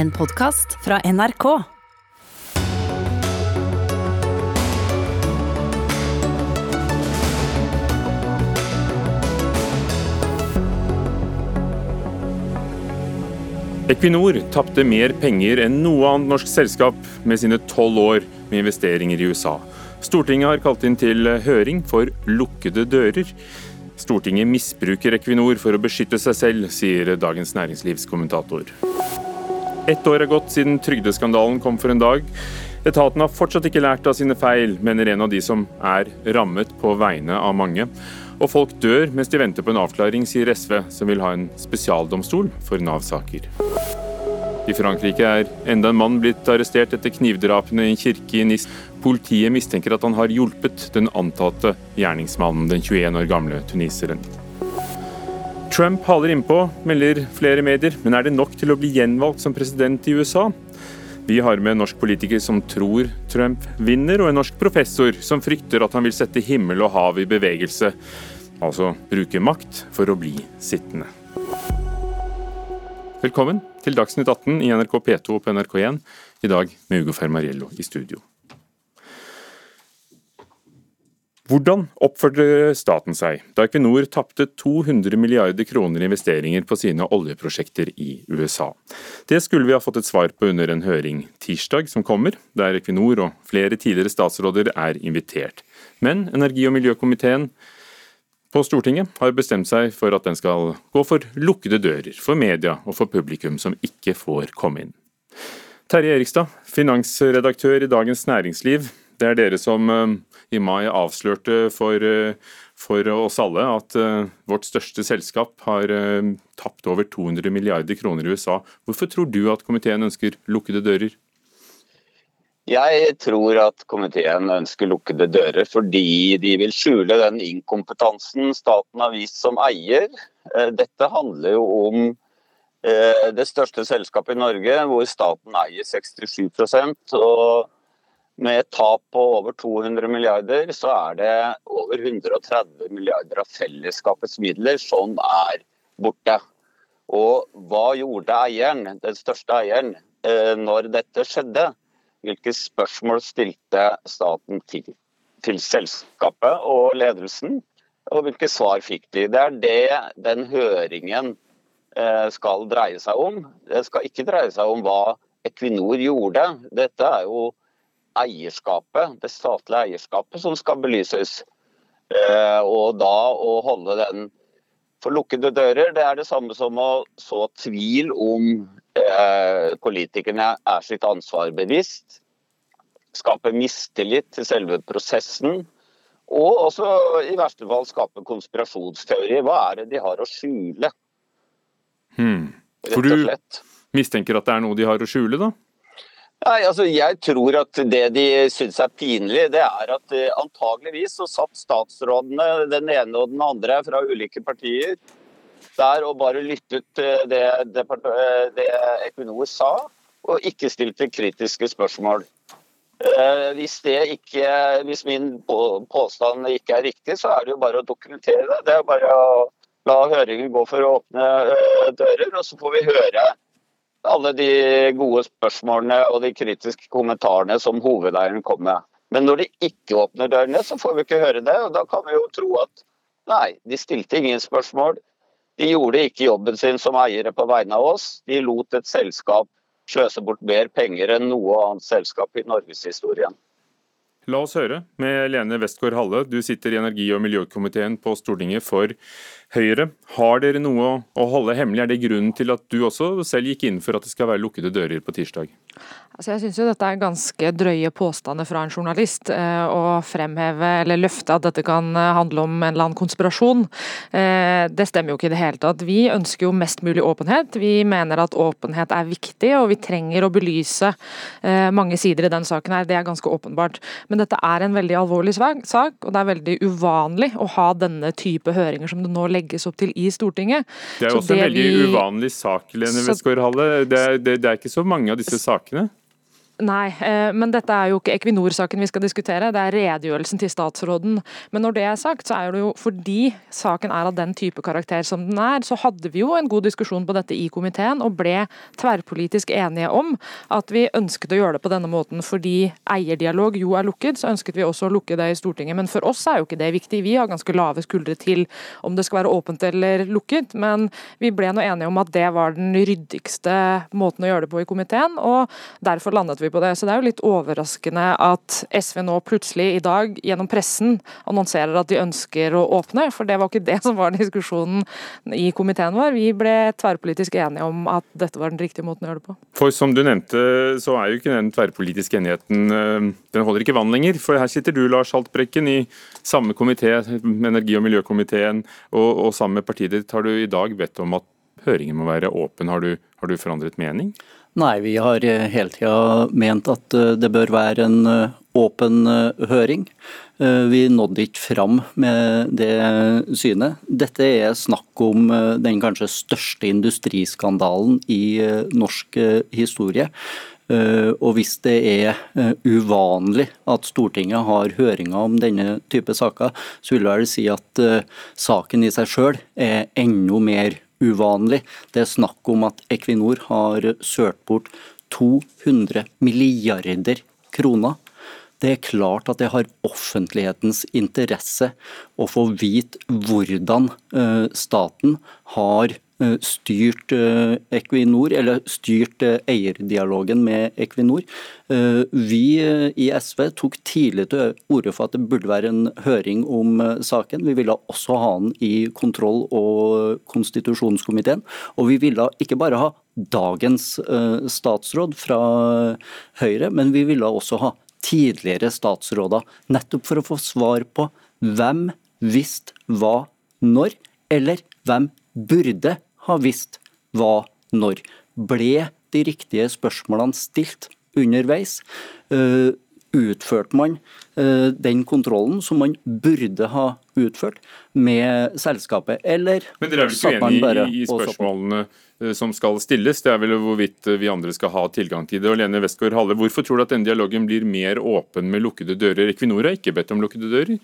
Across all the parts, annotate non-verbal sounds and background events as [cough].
En podkast fra NRK. Equinor tapte mer penger enn noe annet norsk selskap med sine tolv år med investeringer i USA. Stortinget har kalt inn til høring for lukkede dører. Stortinget misbruker Equinor for å beskytte seg selv, sier Dagens Næringslivs kommentator. Ett år er gått siden trygdeskandalen kom for en dag. Etaten har fortsatt ikke lært av sine feil, mener en av de som er rammet på vegne av mange. Og folk dør mens de venter på en avklaring, sier SV, som vil ha en spesialdomstol for Nav-saker. I Frankrike er enda en mann blitt arrestert etter knivdrapene i en kirke i Nis. Politiet mistenker at han har hjulpet den antatte gjerningsmannen, den 21 år gamle tuniseren. Trump haler innpå, melder flere medier, men er det nok til å bli gjenvalgt som president i USA? Vi har med en norsk politiker som tror Trump vinner, og en norsk professor som frykter at han vil sette himmel og hav i bevegelse. Altså bruke makt for å bli sittende. Velkommen til Dagsnytt 18 i NRK P2 og på NRK1, i dag med Ugo Fermariello i studio. Hvordan oppførte staten seg da Equinor tapte 200 milliarder kroner i investeringer på sine oljeprosjekter i USA? Det skulle vi ha fått et svar på under en høring tirsdag som kommer, der Equinor og flere tidligere statsråder er invitert. Men energi- og miljøkomiteen på Stortinget har bestemt seg for at den skal gå for lukkede dører for media og for publikum som ikke får komme inn. Terje Erikstad, finansredaktør i Dagens Næringsliv. Det er dere som eh, i mai avslørte for, eh, for oss alle at uh, vårt største selskap har tapt over 200 milliarder kroner i USA. Hvorfor tror du at komiteen ønsker lukkede dører? Jeg tror at komiteen ønsker lukkede dører fordi de vil skjule den inkompetansen staten har vist som eier. Dette handler jo om det største selskapet i Norge, hvor staten eier 67% og med et tap på over 200 milliarder, så er det over 130 milliarder av fellesskapets midler som er borte. Og hva gjorde eieren, den største eieren, eh, når dette skjedde? Hvilke spørsmål stilte staten til, til selskapet og ledelsen? Og hvilke svar fikk de? Det er det den høringen eh, skal dreie seg om. Det skal ikke dreie seg om hva Equinor gjorde. Dette er jo eierskapet, det statlige eierskapet som skal belyses. Eh, og da å holde den for lukkede dører, det er det samme som å så tvil om eh, politikerne er sitt ansvar bevisst. Skape mistillit til selve prosessen. Og også i verste fall skape konspirasjonsteori. Hva er det de har å skjule? Hmm. For du mistenker at det er noe de har å skjule, da? Nei, altså Jeg tror at det de syns er pinlig, det er at uh, antageligvis så satt statsrådene, den ene og den andre fra ulike partier, der og bare lyttet det, det, eh, det Equinor sa, og ikke stilte kritiske spørsmål. Uh, hvis, ikke, hvis, min påstand ikke er riktig, så er det jo bare å dokumentere det. Det er bare å la høringen gå for å åpne dører, og så får vi høre alle de gode spørsmålene og de kritiske kommentarene som hovedeieren kom med. Men når de ikke åpner dørene, så får vi ikke høre det. og Da kan vi jo tro at nei, de stilte ingen spørsmål. De gjorde ikke jobben sin som eiere på vegne av oss. De lot et selskap sløse bort mer penger enn noe annet selskap i norgeshistorien. La oss høre med Lene Westgård Halle, du sitter i energi- og miljøkomiteen på Stortinget for Høyre. Har dere noe å holde hemmelig? Er det grunnen til at du også selv gikk inn for at det skal være lukkede dører på tirsdag? Altså jeg synes jo dette er ganske drøye påstander fra en journalist. Eh, å fremheve eller løfte at dette kan eh, handle om en eller annen konspirasjon. Eh, det stemmer jo ikke i det hele tatt. Vi ønsker jo mest mulig åpenhet. Vi mener at åpenhet er viktig, og vi trenger å belyse mange sider i den saken her. Det er ganske åpenbart. Men dette er en veldig alvorlig sak, og det er veldig uvanlig å ha denne type høringer som det nå legges opp til i Stortinget. Det er jo også en veldig vi... uvanlig sak, Lene Westgård Halle. Det, det, det er ikke så mange av disse sakene? Nei, eh, men dette er jo ikke Equinor-saken vi skal diskutere, det er redegjørelsen til statsråden. Men når det er sagt, så er det jo fordi saken er av den type karakter som den er, så hadde vi jo en god diskusjon på dette i komiteen og ble tverrpolitisk enige om at vi ønsket å gjøre det på denne måten. Fordi eierdialog jo er lukket, så ønsket vi også å lukke det i Stortinget. Men for oss er jo ikke det viktig. Vi har ganske lave skuldre til om det skal være åpent eller lukket, men vi ble nå enige om at det var den ryddigste måten å gjøre det på i komiteen, og derfor landet vi på det. Så det er jo litt overraskende at SV nå plutselig i dag gjennom pressen annonserer at de ønsker å åpne, for det var ikke det som var diskusjonen i komiteen vår. Vi ble tverrpolitisk enige om at dette var den riktige måten å gjøre det på. For som du nevnte, så er jo ikke den tverrpolitiske enigheten eh, Den holder ikke vann lenger. For her sitter du, Lars Haltbrekken, i samme komité, energi- og miljøkomiteen, og, og sammen med partiet ditt har du i dag bedt om at høringen må være åpen. Har du, har du forandret mening? Nei, vi har eh, hele tida ment at eh, det bør være en eh, åpen høring. Vi nådde ikke fram med det synet. Dette er snakk om den kanskje største industriskandalen i norsk historie. Og hvis det er uvanlig at Stortinget har høringer om denne type saker, så vil jeg vel si at saken i seg sjøl er enda mer uvanlig. Det er snakk om at Equinor har sølt bort 200 milliarder kroner. Det er klart at det har offentlighetens interesse å få vite hvordan eh, staten har styrt eh, Equinor, eller styrt eh, eierdialogen med Equinor. Vi i SV tok tidlig til orde for at det burde være en høring om saken. Vi ville også ha den i kontroll- og konstitusjonskomiteen. Og vi ville ikke bare ha dagens statsråd fra Høyre, men vi ville også ha tidligere statsråder. Nettopp for å få svar på hvem visste hva når, eller hvem burde ha visst hva når. Ble de riktige spørsmålene stilt underveis? Uh, utførte man uh, den kontrollen som man burde ha utført med selskapet, eller Men dere er vel ikke enig i, i spørsmålene uh, som skal stilles? Det er vel hvorvidt vi andre skal ha tilgang til det. Og Lene Westgård Halle, hvorfor tror du at denne dialogen blir mer åpen med lukkede dører? Equinor har ikke bedt om lukkede dører?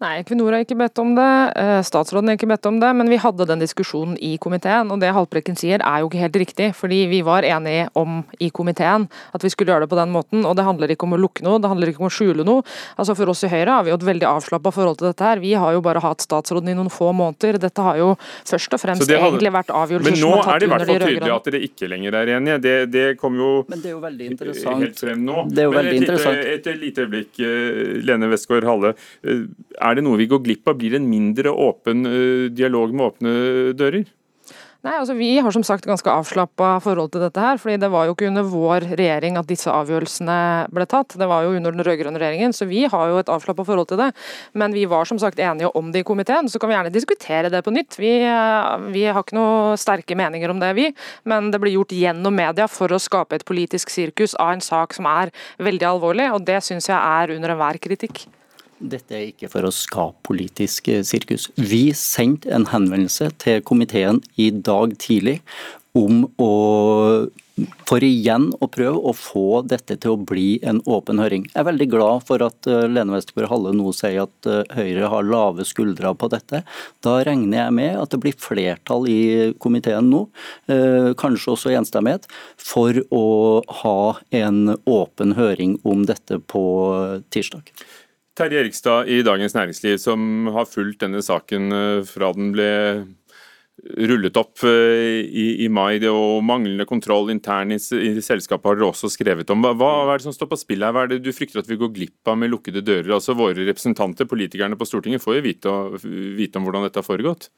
Nei, Equinor har ikke bedt om det, eh, statsråden har ikke bedt om det, men vi hadde den diskusjonen i komiteen. Og det Haltbrekken sier er jo ikke helt riktig, fordi vi var enige om i komiteen at vi skulle gjøre det på den måten. Og det handler ikke om å lukke noe, det handler ikke om å skjule noe. Altså For oss i Høyre har vi jo et veldig avslappa forhold til dette her. Vi har jo bare hatt statsråden i noen få måneder. Dette har jo først og fremst hadde... egentlig vært avgjørelser som har tatt under de rød-grønne. Men nå er det i hvert fall tydelig at dere ikke lenger er enige. Det, det kom jo, Men det er jo veldig interessant. helt frem nå. Det er jo veldig et, interessant. et, et lite øyeblikk, eh, Lene Westgård Halle. Eh, er det noe vi går glipp av? Blir det en mindre åpen eh, dialog med åpne dører? Nei, altså Vi har som sagt ganske avslappa forhold til dette. her, fordi Det var jo ikke under vår regjering at disse avgjørelsene ble tatt. Det var jo under den rød-grønne regjeringen, så vi har jo et avslappa forhold til det. Men vi var som sagt enige om det i komiteen, så kan vi gjerne diskutere det på nytt. Vi, eh, vi har ikke noe sterke meninger om det, vi. Men det blir gjort gjennom media for å skape et politisk sirkus av en sak som er veldig alvorlig, og det syns jeg er under enhver kritikk. Dette er ikke for å skape politisk eh, sirkus. Vi sendte en henvendelse til komiteen i dag tidlig om å for igjen å prøve å få dette til å bli en åpen høring. Jeg er veldig glad for at eh, Lene Westgård Halle nå sier at eh, Høyre har lave skuldre på dette. Da regner jeg med at det blir flertall i komiteen nå, kanskje også enstemmighet, for å ha en åpen høring om dette på tirsdag. Terje Erikstad i Dagens Næringsliv, som har fulgt denne saken eh, fra den ble rullet opp eh, i, i mai, og manglende kontroll internt i, i, selskapet har dere også skrevet om. Hva, hva, er det som står på spill her? Hva er det du frykter at vi går glipp av med lukkede dører? Altså Våre representanter, politikerne på Stortinget, får jo vite, vite om hvordan dette har foregått?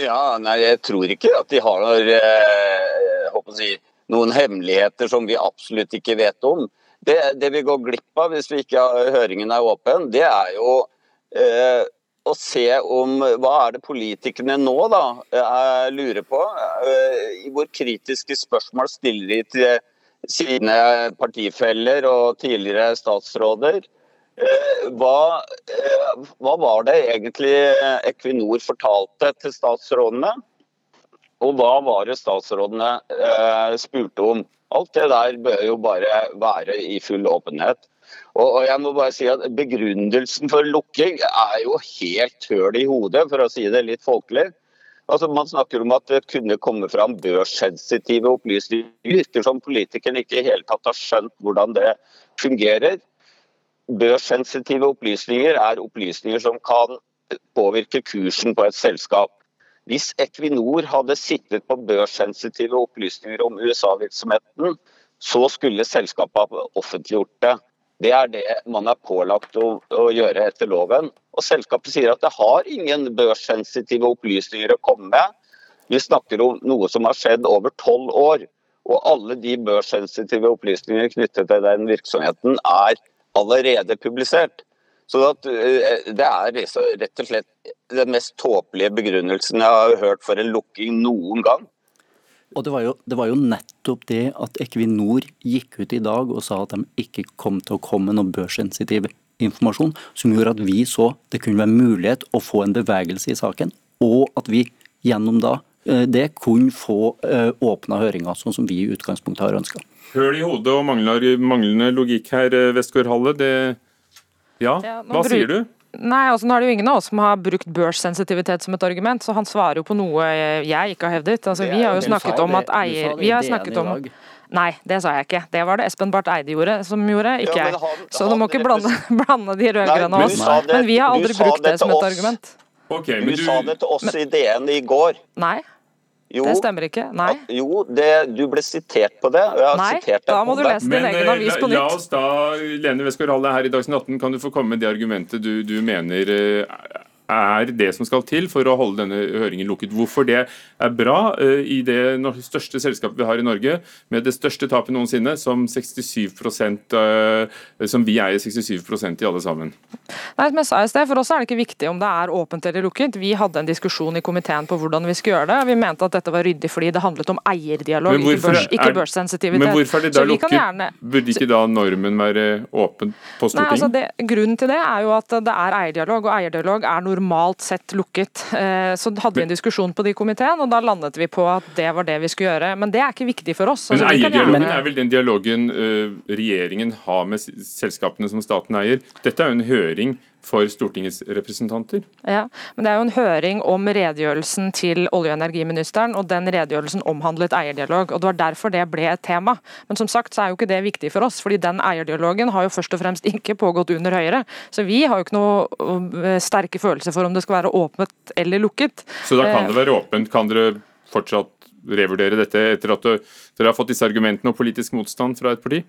Ja, nei, Jeg tror ikke at de har eh, si, noen hemmeligheter som vi absolutt ikke vet om. Det, det, vi går glipp av hvis vi ikke høringen er åpen, det er jo eh, å se om hva er det politikerne nå da eh, lurer på. Eh, hvor kritiske spørsmål stiller de til sine partifeller og tidligere statsråder. Eh, hva, eh, hva, var det egentlig Equinor fortalte til statsrådene? Og hva var det statsrådene spurte om? Alt det der bør jo bare være i full åpenhet. Og, jeg må bare si at Begrunnelsen for lukking er jo helt høl i hodet, for å si det litt folkelig. Altså, man snakker om at det kunne komme fram børssensitive opplysninger. Virker som politikerne ikke i hele tatt har skjønt hvordan det fungerer. Børssensitive opplysninger er opplysninger som kan påvirke kursen på et selskap. Hvis Equinor hadde sittet på børssensitive opplysninger om USA-virksomheten, så skulle selskapet ha offentliggjort det. Det er det man er pålagt å, å, gjøre etter loven. Og Selskapet sier at det har ingen børssensitive opplysninger å komme med. Vi snakker om noe som har skjedd over tolv år. Og alle de børssensitive opplysningene knyttet til den virksomheten er allerede publisert. Så at, Det er rett og slett den mest tåpelige begrunnelsen jeg har hørt for en lukking noen gang. Og det var, jo, det var, jo, nettopp det at Equinor gikk ut i dag og sa at de ikke kom til å komme med noe børssensitiv informasjon, som gjorde at vi så det kunne være mulighet å få en bevegelse i saken, og at vi gjennom da eh, det kunne få eh, åpna høringer, sånn som vi i utgangspunktet har ønska. Høl i hodet og manglende logikk her, Westgård Halle. Det ja, hva sier du? Nei, altså nå er det jo ingen av oss som har brukt børssensitivitet som et argument, så han svarer jo på noe jeg ikke har hevdet. Altså, vi har jo snakket om at eier Vi har snakket om Nei, det sa jeg ikke. Det var det Espen Barth Eide gjorde, som gjorde, ikke jeg. så du må ikke blande, [laughs] blande de rød-grønne og oss. Men vi har aldri brukt det som et argument. Okay, du, du sa det til oss i DN i går. Nei. Jo, det stemmer ikke. Nei. Jo, det, du ble sitert på det. Nei, da må du lese din egen avis på nytt. La oss da, Lene Westgård-Halle her i Dagsnytt 18, kan du få komme med det argumentet du, du mener uh, er det som skal til for å holde denne høringen lukket. Hvorfor det er bra uh, i det største selskapet vi har i Norge, med det største tapet noensinne, som, 67 uh, eh, som vi eier 67% i alle sammen. Nei, som jeg sa i sted, For oss er det ikke viktig om det er åpent eller lukket. Vi hadde en diskusjon i komiteen på hvordan vi skulle gjøre det. Vi mente at dette var ryddig fordi det handlet om eierdialog, ikke, børs, ikke børssensitivitet. Men hvorfor er det da lukket? Gjerne... Burde ikke da normen være åpen på Stortinget? Nei, altså det, grunnen til det er jo at det er eierdialog, og eierdialog er normalt sett lukket. Eh, så hadde vi en diskusjon på det i komiteen, og da landet vi på at det var det vi skulle gjøre. Men det er ikke viktig for oss. Altså, men eierdialogen er vel den dialogen uh, regjeringen har med selskapene som staten eier. Dette er jo en høring for Stortingets representanter. Ja, men Det er jo en høring om redegjørelsen til olje- og energiministeren, og den redegjørelsen omhandlet eierdialog. og Det var derfor det ble et tema. Men som sagt så er jo ikke det viktig for oss, fordi den eierdialogen har jo først og fremst ikke pågått under Høyre. Så vi har jo ikke noe øh, sterke følelser for om det skal være åpnet eller lukket. Så da kan det være åpent? Kan dere fortsatt revurdere dette etter at dere har fått disse argumentene og politisk motstand fra et parti?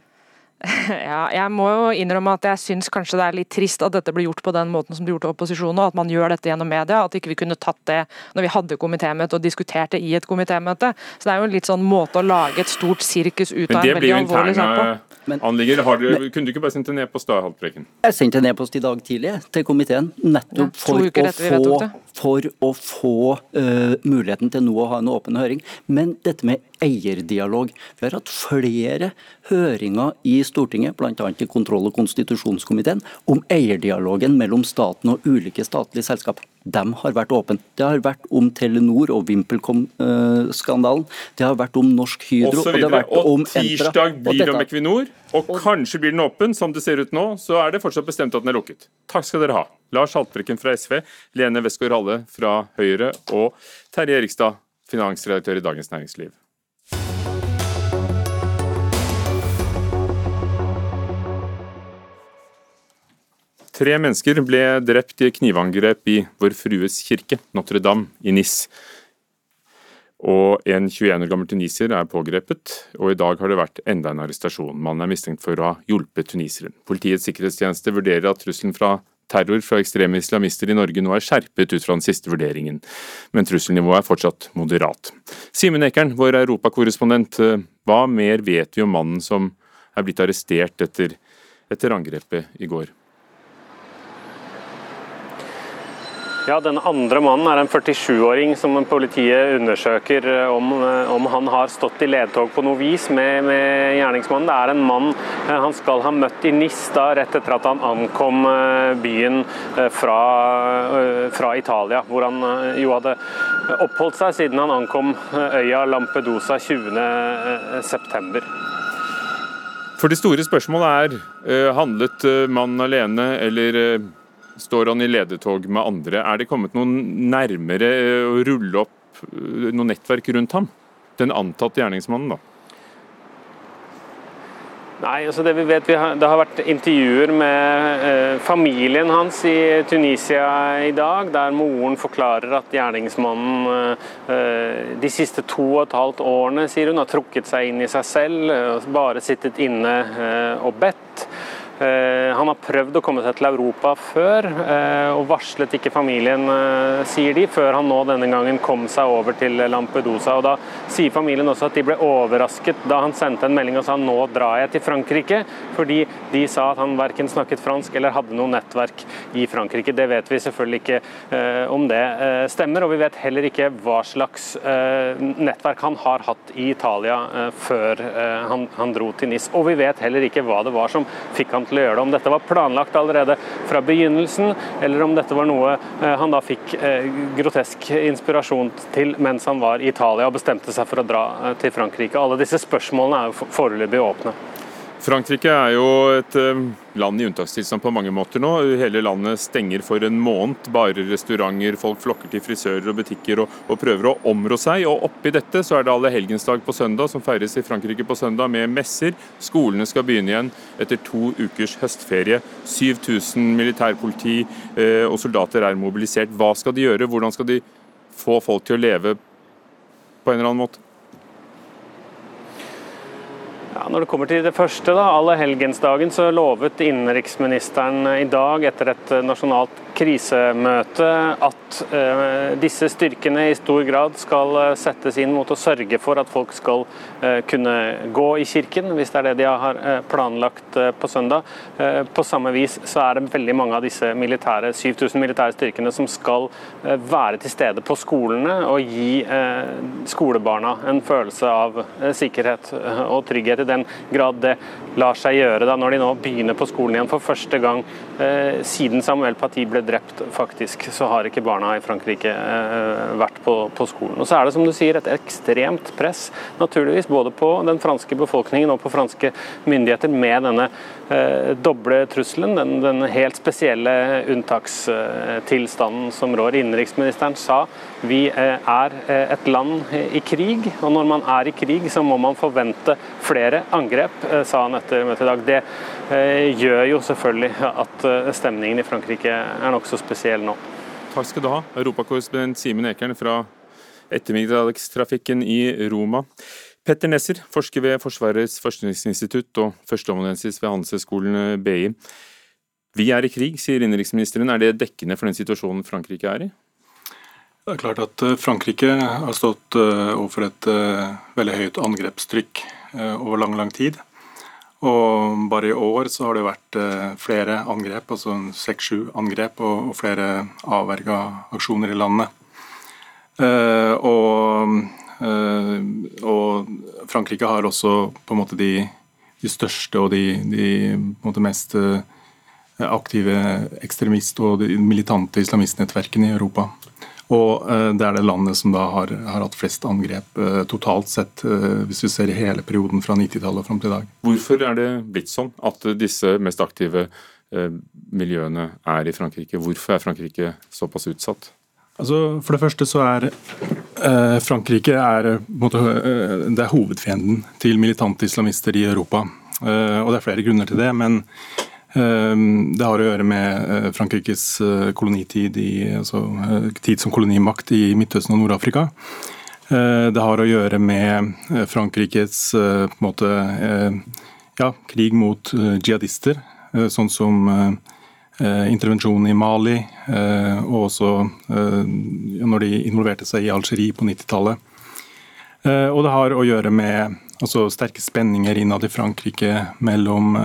[laughs] Ja, jeg må jo innrømme at jeg syns kanskje det er litt trist at dette blir gjort på den måten som det gjort av opposisjonen, og at man gjør dette gjennom media. At ikke vi kunne tatt det når vi hadde komitémøte og diskuterte i et komitémøte. Så det er jo en litt sånn måte å lage et stort sirkus ut av en veldig alvorlig sak på. Men, anligger. Har du, kunne du ikke bare sendt en e-post da, Haltbrekken? Jeg sendte en e-post i dag tidlig til komiteen, nettopp ja, for, å få, for, å få, uh, muligheten til nå å ha en åpen høring. Men dette med eierdialog. Vi har hatt flere høringer i Stortinget, bl.a. i kontroll- og konstitusjonskomiteen, om eierdialogen mellom staten og ulike statlige selskap. De har vært åpne. Det har vært om Telenor og VimpelCom-skandalen. Det har vært om Norsk Hydro. Og, og, det har vært og om tirsdag blir det om Equinor, og, og kanskje blir den åpen. Som det ser ut nå, så er det fortsatt bestemt at den er lukket. Takk skal dere ha. Lars Haltbrekken fra SV, Lene Westgård-Halle fra Høyre og Terje Erikstad, finansredaktør i Dagens Næringsliv. Tre mennesker ble drept i knivangrep i Vår Frues kirke, Notre-Dame, i Nis. Og en 21 år gammel tunisier er pågrepet, og i dag har det vært enda en arrestasjon. Mannen er mistenkt for å ha hjulpet tuniseren. Politiets sikkerhetstjeneste vurderer at trusselen fra terror fra ekstreme islamister i Norge nå er skjerpet ut fra den siste vurderingen, men trusselnivået er fortsatt moderat. Simen Ekern, vår europakorrespondent, hva mer vet vi om mannen som er blitt arrestert etter, etter angrepet i går? Ja, Den andre mannen er en 47-åring som politiet undersøker eh, om, eh, om, han har stått i ledtog på noe vis med, med, gjerningsmannen. Det er en mann eh, han skal ha møtt i Nis da, rett etter at han ankom byen fra, fra Italia, hvor han jo hadde oppholdt seg siden han ankom øya Lampedusa 20.9. For det store spørsmålet er handlet mannen alene eller står han i ledetog med andre. Er det kommet noen nærmere eh, å rulle opp eh, noe nettverk rundt ham? Den antatte gjerningsmannen, da? Nei, altså det vi vet, vi har, det har vært intervjuer med eh, familien hans i Tunisia i dag, der moren forklarer at gjerningsmannen eh, de siste to og et halvt årene sier hun, har trukket seg inn i seg selv, eh, bare sittet inne eh, og bedt. Eh, han har prøvd å komme seg til Europa før, eh, og varslet ikke familien, eh, sier de, før han nå denne gangen kom seg over til Lampedusa. Og Da sier familien også at de ble overrasket da han sendte en melding og sa nå drar jeg til Frankrike, fordi de sa at han verken snakket fransk eller hadde noe nettverk i Frankrike. Det vet vi selvfølgelig ikke om det stemmer, og vi vet heller ikke hva slags nettverk han har hatt i Italia før han, dro til NIS. Og vi vet heller ikke hva det var som fikk han til å gjøre det. Om dette var planlagt allerede fra begynnelsen, eller om dette var noe eh, han da fikk eh, grotesk inspirasjon til mens han var i Italia og bestemte seg for å dra eh, til Frankrike. Alle disse spørsmålene er jo foreløpig åpne. Frankrike er jo et eh, land i unntakstilstand på mange måter nå. Hele landet stenger for en måned. Bare restauranter, folk flokker til frisører og butikker og, og prøver å områ seg. Og oppi dette så er det allehelgensdag på søndag, som feires i Frankrike på søndag med messer. Skolene skal begynne igjen etter to ukers høstferie. 7000 militærpoliti eh, og soldater er mobilisert. Hva skal de gjøre? Hvordan skal de få folk til å leve på en eller annen måte? Ja, når det kommer til det første, da, alle helgensdagen, så lovet innenriksministeren i dag etter et nasjonalt krisemøte at uh, disse styrkene i stor grad skal uh, settes inn mot å sørge for at folk skal uh, kunne gå i kirken, hvis det er det de har planlagt på søndag. På samme vis så er det veldig mange av disse militære, 7000 militære styrkene som skal være til stede på skolene og gi skolebarna en følelse av sikkerhet og trygghet i den grad det lar seg gjøre da når de nå begynner på skolen igjen for første gang siden Samuel Paty ble drept, faktisk, så har ikke barna i Frankrike eh, vært på, på, skolen. Og Så er det som du sier et ekstremt press, naturligvis, både på den franske befolkningen og på franske myndigheter med denne eh, doble trusselen, den, den, helt spesielle unntakstilstanden som rår. Innenriksministeren sa vi eh, er eh, et land i krig, og når man er i krig, så må man forvente flere angrep, eh, sa han etter møtet i dag. Det gjør jo selvfølgelig at stemningen i Frankrike er nokså spesiell nå. Takk skal du ha, europakorrespondent Simen Ekern fra ettermiddagstrafikken i Roma. Petter Nesser, forsker ved Forsvarets forskningsinstitutt og førsteamanuensis ved Handelshøyskolen BI. Vi er i krig, sier innenriksministeren. Er det dekkende for den situasjonen Frankrike er i? Det er klart at eh, Frankrike har stått eh, overfor et eh, veldig høyt angrepstrykk over lang, lang tid. Og bare i år så har det vært flere angrep, altså seks-sju angrep, og flere avverga aksjoner i landet. Og, og, Frankrike har også på en måte de, de største og de, de mest aktive ekstremist- og militante islamistnettverkene i Europa. Og eh, det er det landet som da har, har hatt flest angrep eh, totalt sett, eh, hvis vi ser hele perioden fra 90-tallet og fram til i dag. Hvorfor er det blitt sånn at disse mest aktive miljøene er i Frankrike? Hvorfor er Frankrike såpass utsatt? Altså, for det første så er eh, Frankrike er, måte, det er hovedfienden til militante islamister i Europa. Eh, og Det er flere grunner til det. men det har å gjøre med eh, Frankrikes eh, kolonitid, i, altså eh, tid som kolonimakt i Midtøsten og Nord-Afrika. Det har å gjøre med Frankrikes måte, ja, krig mot jihadister, sånn som intervensjonen i Mali, og også når de involverte seg i Algerie på 90-tallet. Og det har å gjøre med altså sterke spenninger innad i Frankrike mellom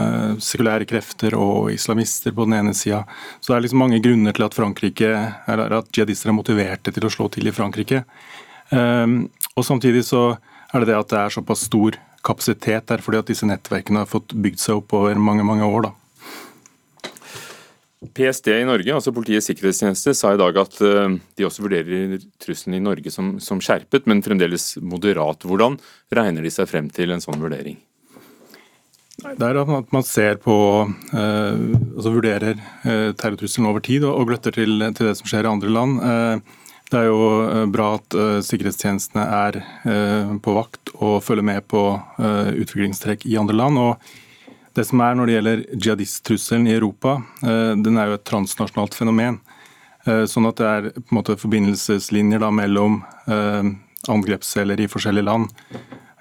sekulære krefter og islamister på den ene sida. Så det er liksom mange grunner til at Frankrike, eller at jihadister er motiverte til å slå til i Frankrike. Og Samtidig så er det det at det er såpass stor kapasitet der, fordi at disse nettverkene har fått bygd seg opp over mange mange år. da. PST i Norge, altså Politiets sikkerhetstjeneste, sa i dag at eh, de også vurderer trusselen i Norge som, som, skjerpet, men fremdeles moderat. Hvordan regner de seg frem til en sånn vurdering? Det er at man ser på, eh, altså vurderer eh, terrortrusselen over tid og, gløtter til, til, det som skjer i andre land. Det er jo bra at sikkerhetstjenestene er på vakt og følger med på utviklingstrekk i andre land. og Det som er når det gjelder jihadist-trusselen i Europa, den er jo et transnasjonalt fenomen. Sånn at det er på en måte forbindelseslinjer da, mellom angrepsceller i forskjellige land.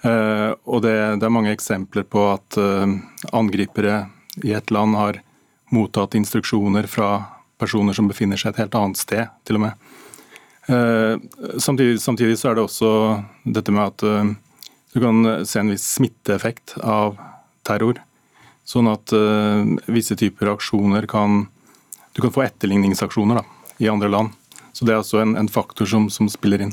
Og det, det, er mange eksempler på at angripere i et land har mottatt instruksjoner fra personer som befinner seg et helt annet sted, til og med. Eh, samtidig, samtidig, så er det også dette med at eh, du kan se en viss smitteeffekt av terror. Sånn at uh, visse typer aksjoner kan Du kan få etterligningsaksjoner da, i andre land. Så det er også en, en faktor som, som, spiller inn.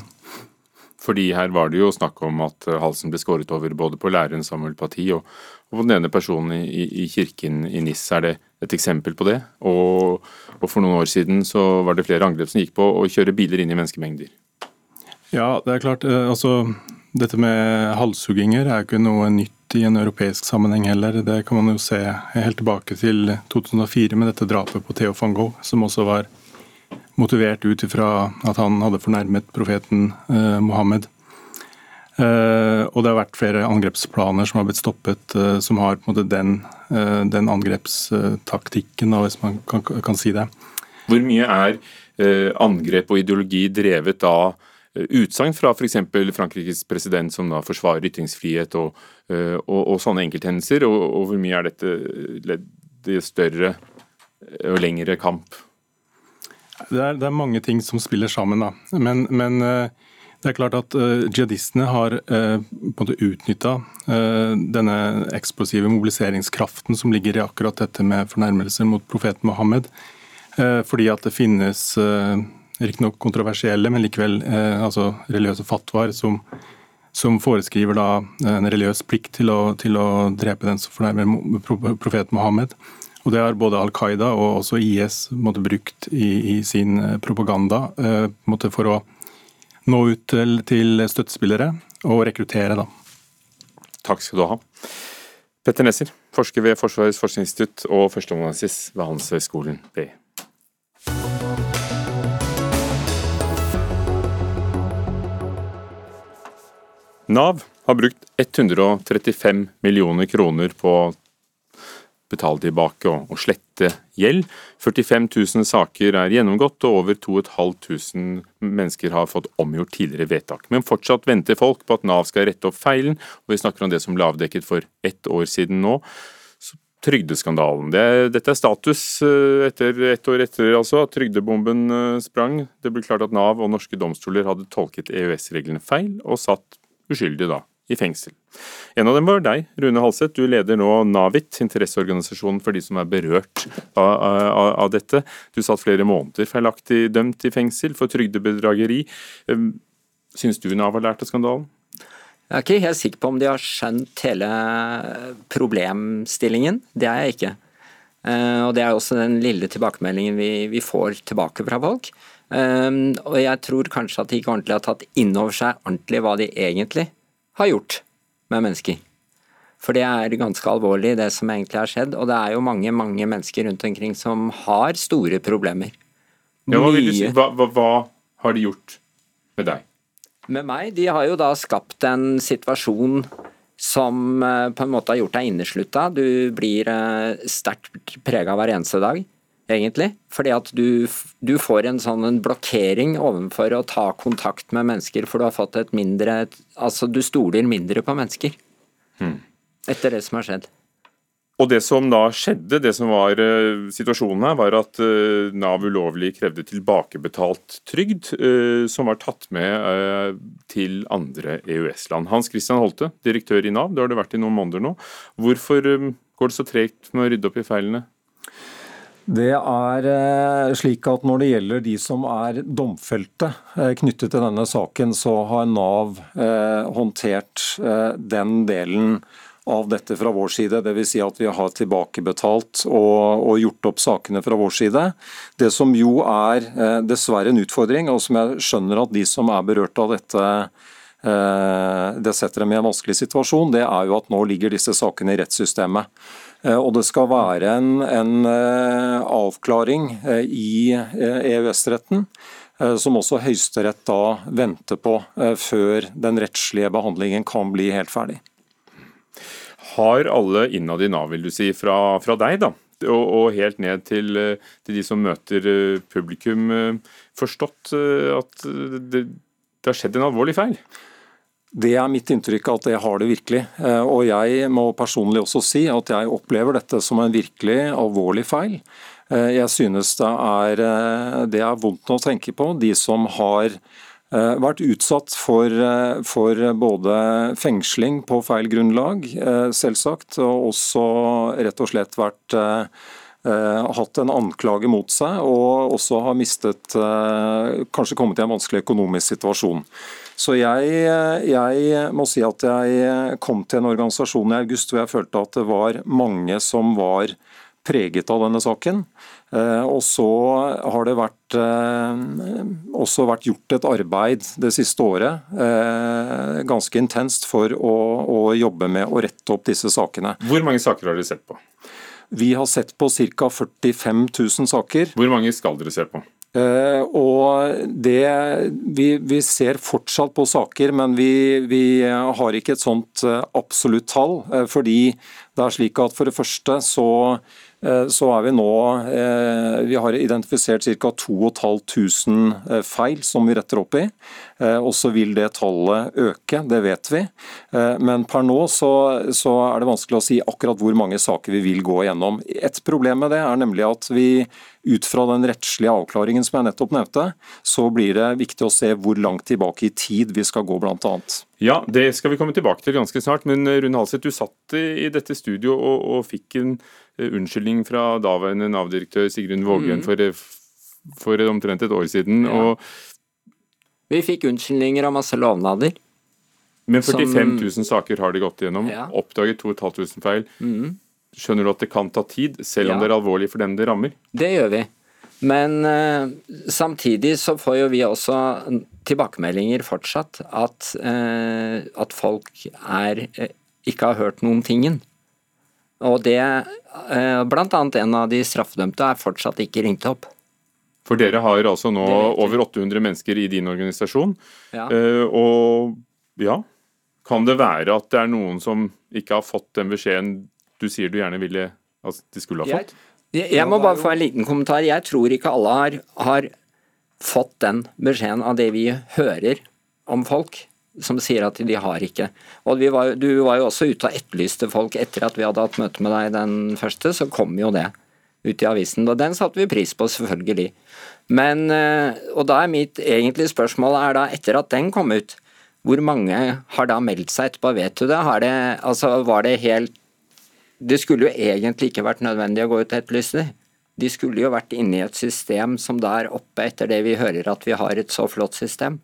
Fordi her var det jo snakk om at halsen ble skåret over både på læreren Samuel Paty og, og den ene personen i, i kirken i NIS. Er det et eksempel på det? Og, og, for noen år siden så var det flere angrep som gikk på å kjøre biler inn i menneskemengder. Ja, det er klart. Eh, altså, dette med halshugginger er jo ikke noe nytt i en europeisk sammenheng heller. Det kan man jo se helt tilbake til 2004 med dette drapet på Theo van Gogh, som også var motivert ut ifra at han hadde fornærmet profeten eh, Mohammed. Eh, og det har vært flere angrepsplaner som har blitt stoppet, eh, som har på en måte den, uh, den angrepstaktikken, hvis man kan, kan, si det. Hvor mye er angrep og ideologi drevet av utsagn fra f.eks. Frankrikes president, som da forsvarer ytringsfrihet og, og, og sånne enkelthendelser, og, og, hvor mye er dette i større og lengre kamp? Det er, det er, mange ting som spiller sammen, da. Men, men det er klart at uh, Jihadistene har uh, utnytta uh, denne eksplosive mobiliseringskraften som ligger i akkurat dette med fornærmelser mot profeten Mohammed. Uh, fordi at det finnes uh, riktignok kontroversielle, men likevel altså religiøse fatwaer som, som, foreskriver da en religiøs plikt til å, til å drepe den som fornærmer profeten Mohammed. Og Det har både Al Qaida og også IS måtte, brukt i, i, sin propaganda måtte, for å nå ut til, til støttespillere og rekruttere, da. Takk skal du ha. Petter Nesser, forsker ved Forsvarets forskningsinstitutt og førsteamanuensis ved Handelshøyskolen BI. Nav har brukt 135 millioner kroner på å betale tilbake og, slette gjeld. 45 000 saker er gjennomgått, og over 2500 mennesker har fått omgjort tidligere vedtak. Men fortsatt venter folk på at Nav skal rette opp feilen, og vi snakker om det som ble avdekket for ett år siden nå. Trygdeskandalen. Det, dette er status eh, etter ett år etter altså, at trygdebomben eh, sprang. Det ble klart at Nav og norske domstoler hadde tolket EØS-reglene feil, og satt uskyldige da i fengsel. En av dem var deg, Rune Halseth. Du leder nå NAVIT, interesseorganisasjonen for de som er berørt av, av, av dette. Du satt flere måneder feilaktig dømt i fengsel for trygdebedrageri. Ehm, syns du Nav har lært av skandalen? Jeg er ikke helt sikker på om de har skjønt hele problemstillingen. Det er jeg ikke. Eh, og Det er også den lille tilbakemeldingen vi, vi får tilbake fra folk. Um, og jeg tror kanskje at de ikke ordentlig har tatt inn over seg ordentlig hva de egentlig har gjort med mennesker. For det er ganske alvorlig, det som egentlig har skjedd. Og det er jo mange mange mennesker rundt omkring som har store problemer. Ja, hva, si? hva, hva, hva har de gjort med deg? Med meg? De har jo da skapt en situasjon som eh, på en måte har gjort deg inneslutta. Du blir eh, sterkt prega hver eneste dag egentlig. Fordi at du, du får en sånn en blokkering overfor å ta kontakt med mennesker, for du har fått et mindre Altså, du stoler mindre på mennesker. Hmm. Etter det som har skjedd. Og Det som da skjedde, det som var uh, situasjonen her, var at uh, Nav ulovlig krevde tilbakebetalt trygd, uh, som var tatt med til andre EØS-land. Hans Christian Holte, direktør i Nav, det har det vært i noen måneder nå. Hvorfor går det så tregt med å rydde opp i feilene? Det er slik at Når det gjelder de som er domfelte knyttet til denne saken, så har Nav håndtert den delen av dette fra vår side. Dvs. Si at vi har tilbakebetalt og, gjort opp sakene fra vår side. Det som jo er eh, dessverre en utfordring, og som jeg skjønner at de som er berørt av dette eh, det setter dem i en vanskelig situasjon, det er jo at nå ligger disse sakene i rettssystemet. Eh, og det skal være en, en eh, avklaring eh, i EØS-retten. Som også Høyesterett da venter på før den rettslige behandlingen kan bli helt ferdig. Har alle innad i Nav, vil du si, fra, fra deg da, og, og, helt ned til, til, de som møter publikum, forstått at det, det har skjedd en alvorlig feil? Det er mitt inntrykk at det har det virkelig. Og jeg må personlig også si at jeg opplever dette som en virkelig alvorlig feil. Jeg synes det er, det er vondt å tenke på. De som har Eh, vært utsatt for, eh, for, både fengsling på feil grunnlag, eh, selvsagt, og også rett og slett vært hatt en anklage mot seg, og også har mistet Kanskje kommet i en vanskelig økonomisk situasjon. Så jeg, jeg, må si at jeg kom til en organisasjon i august hvor jeg følte at det var mange som var preget av denne saken. Eh, og så har det vært, eh, også vært gjort et arbeid det siste året, eh, ganske intenst, for å, å jobbe med å rette opp disse sakene. Hvor mange saker har dere sett på? Vi har sett på ca. 45 000 saker. Hvor mange skal dere se på? Uh, og det, vi, vi, ser fortsatt på saker, men vi, vi har ikke et sånt uh, absolutt tall. Uh, fordi det er slik at for det første så Eh, så er vi nå eh, Vi har identifisert ca. 2500 eh, feil som vi retter opp i. Og så vil det tallet øke, det vet vi. Men per nå så, så, er det vanskelig å si akkurat hvor mange saker vi vil gå gjennom. Et problem med det er nemlig at vi ut fra den rettslige avklaringen som jeg nettopp nevnte, så blir det viktig å se hvor langt tilbake i tid vi skal gå, bl.a. Ja, det skal vi komme tilbake til ganske snart. Men Rune Halseth, du satt i dette studio og, og fikk en Eh, unnskyldning fra daværende Nav-direktør Sigrun Vågøen mm. for, eh, for, omtrent et år siden. Ja. og vi fikk unnskyldninger og masse lovnader. Men 45 000 saker har de gått gjennom. Ja. Oppdaget 2500 feil. Mm. Skjønner du at det kan ta tid, selv om ja. det er alvorlig for dem det rammer? Det gjør vi. Men uh, samtidig så får jo vi også tilbakemeldinger fortsatt at, uh, at folk er, uh, ikke har hørt noen tingen. Og det, eh, blant annet en av de straffedømte er fortsatt ikke ringt opp. For dere har altså nå over 800 mennesker i din organisasjon. Ja. Eh, og ja, kan det være at det er noen som ikke har fått den beskjeden du sier du gjerne ville at de skulle ha fått? Jeg, jeg må bare få en liten kommentar. Jeg tror ikke alle har, har fått den beskjeden av det vi hører om folk som sier at de har ikke. Og var, Du var jo også ute og etterlyste folk etter at vi hadde hatt møte med deg den første, så kom jo det ut i avisen. Og den satte vi pris på, selvfølgelig. Men, eh, og da er mitt egentlige spørsmål er da, etter at den kom ut, hvor mange har da meldt seg etterpå, vet du det? Det altså, var det helt Det skulle jo egentlig ikke vært nødvendig å gå ut og etterlyse dem. De skulle jo vært inne i et system som da er oppe etter det vi hører at vi har et så flott system.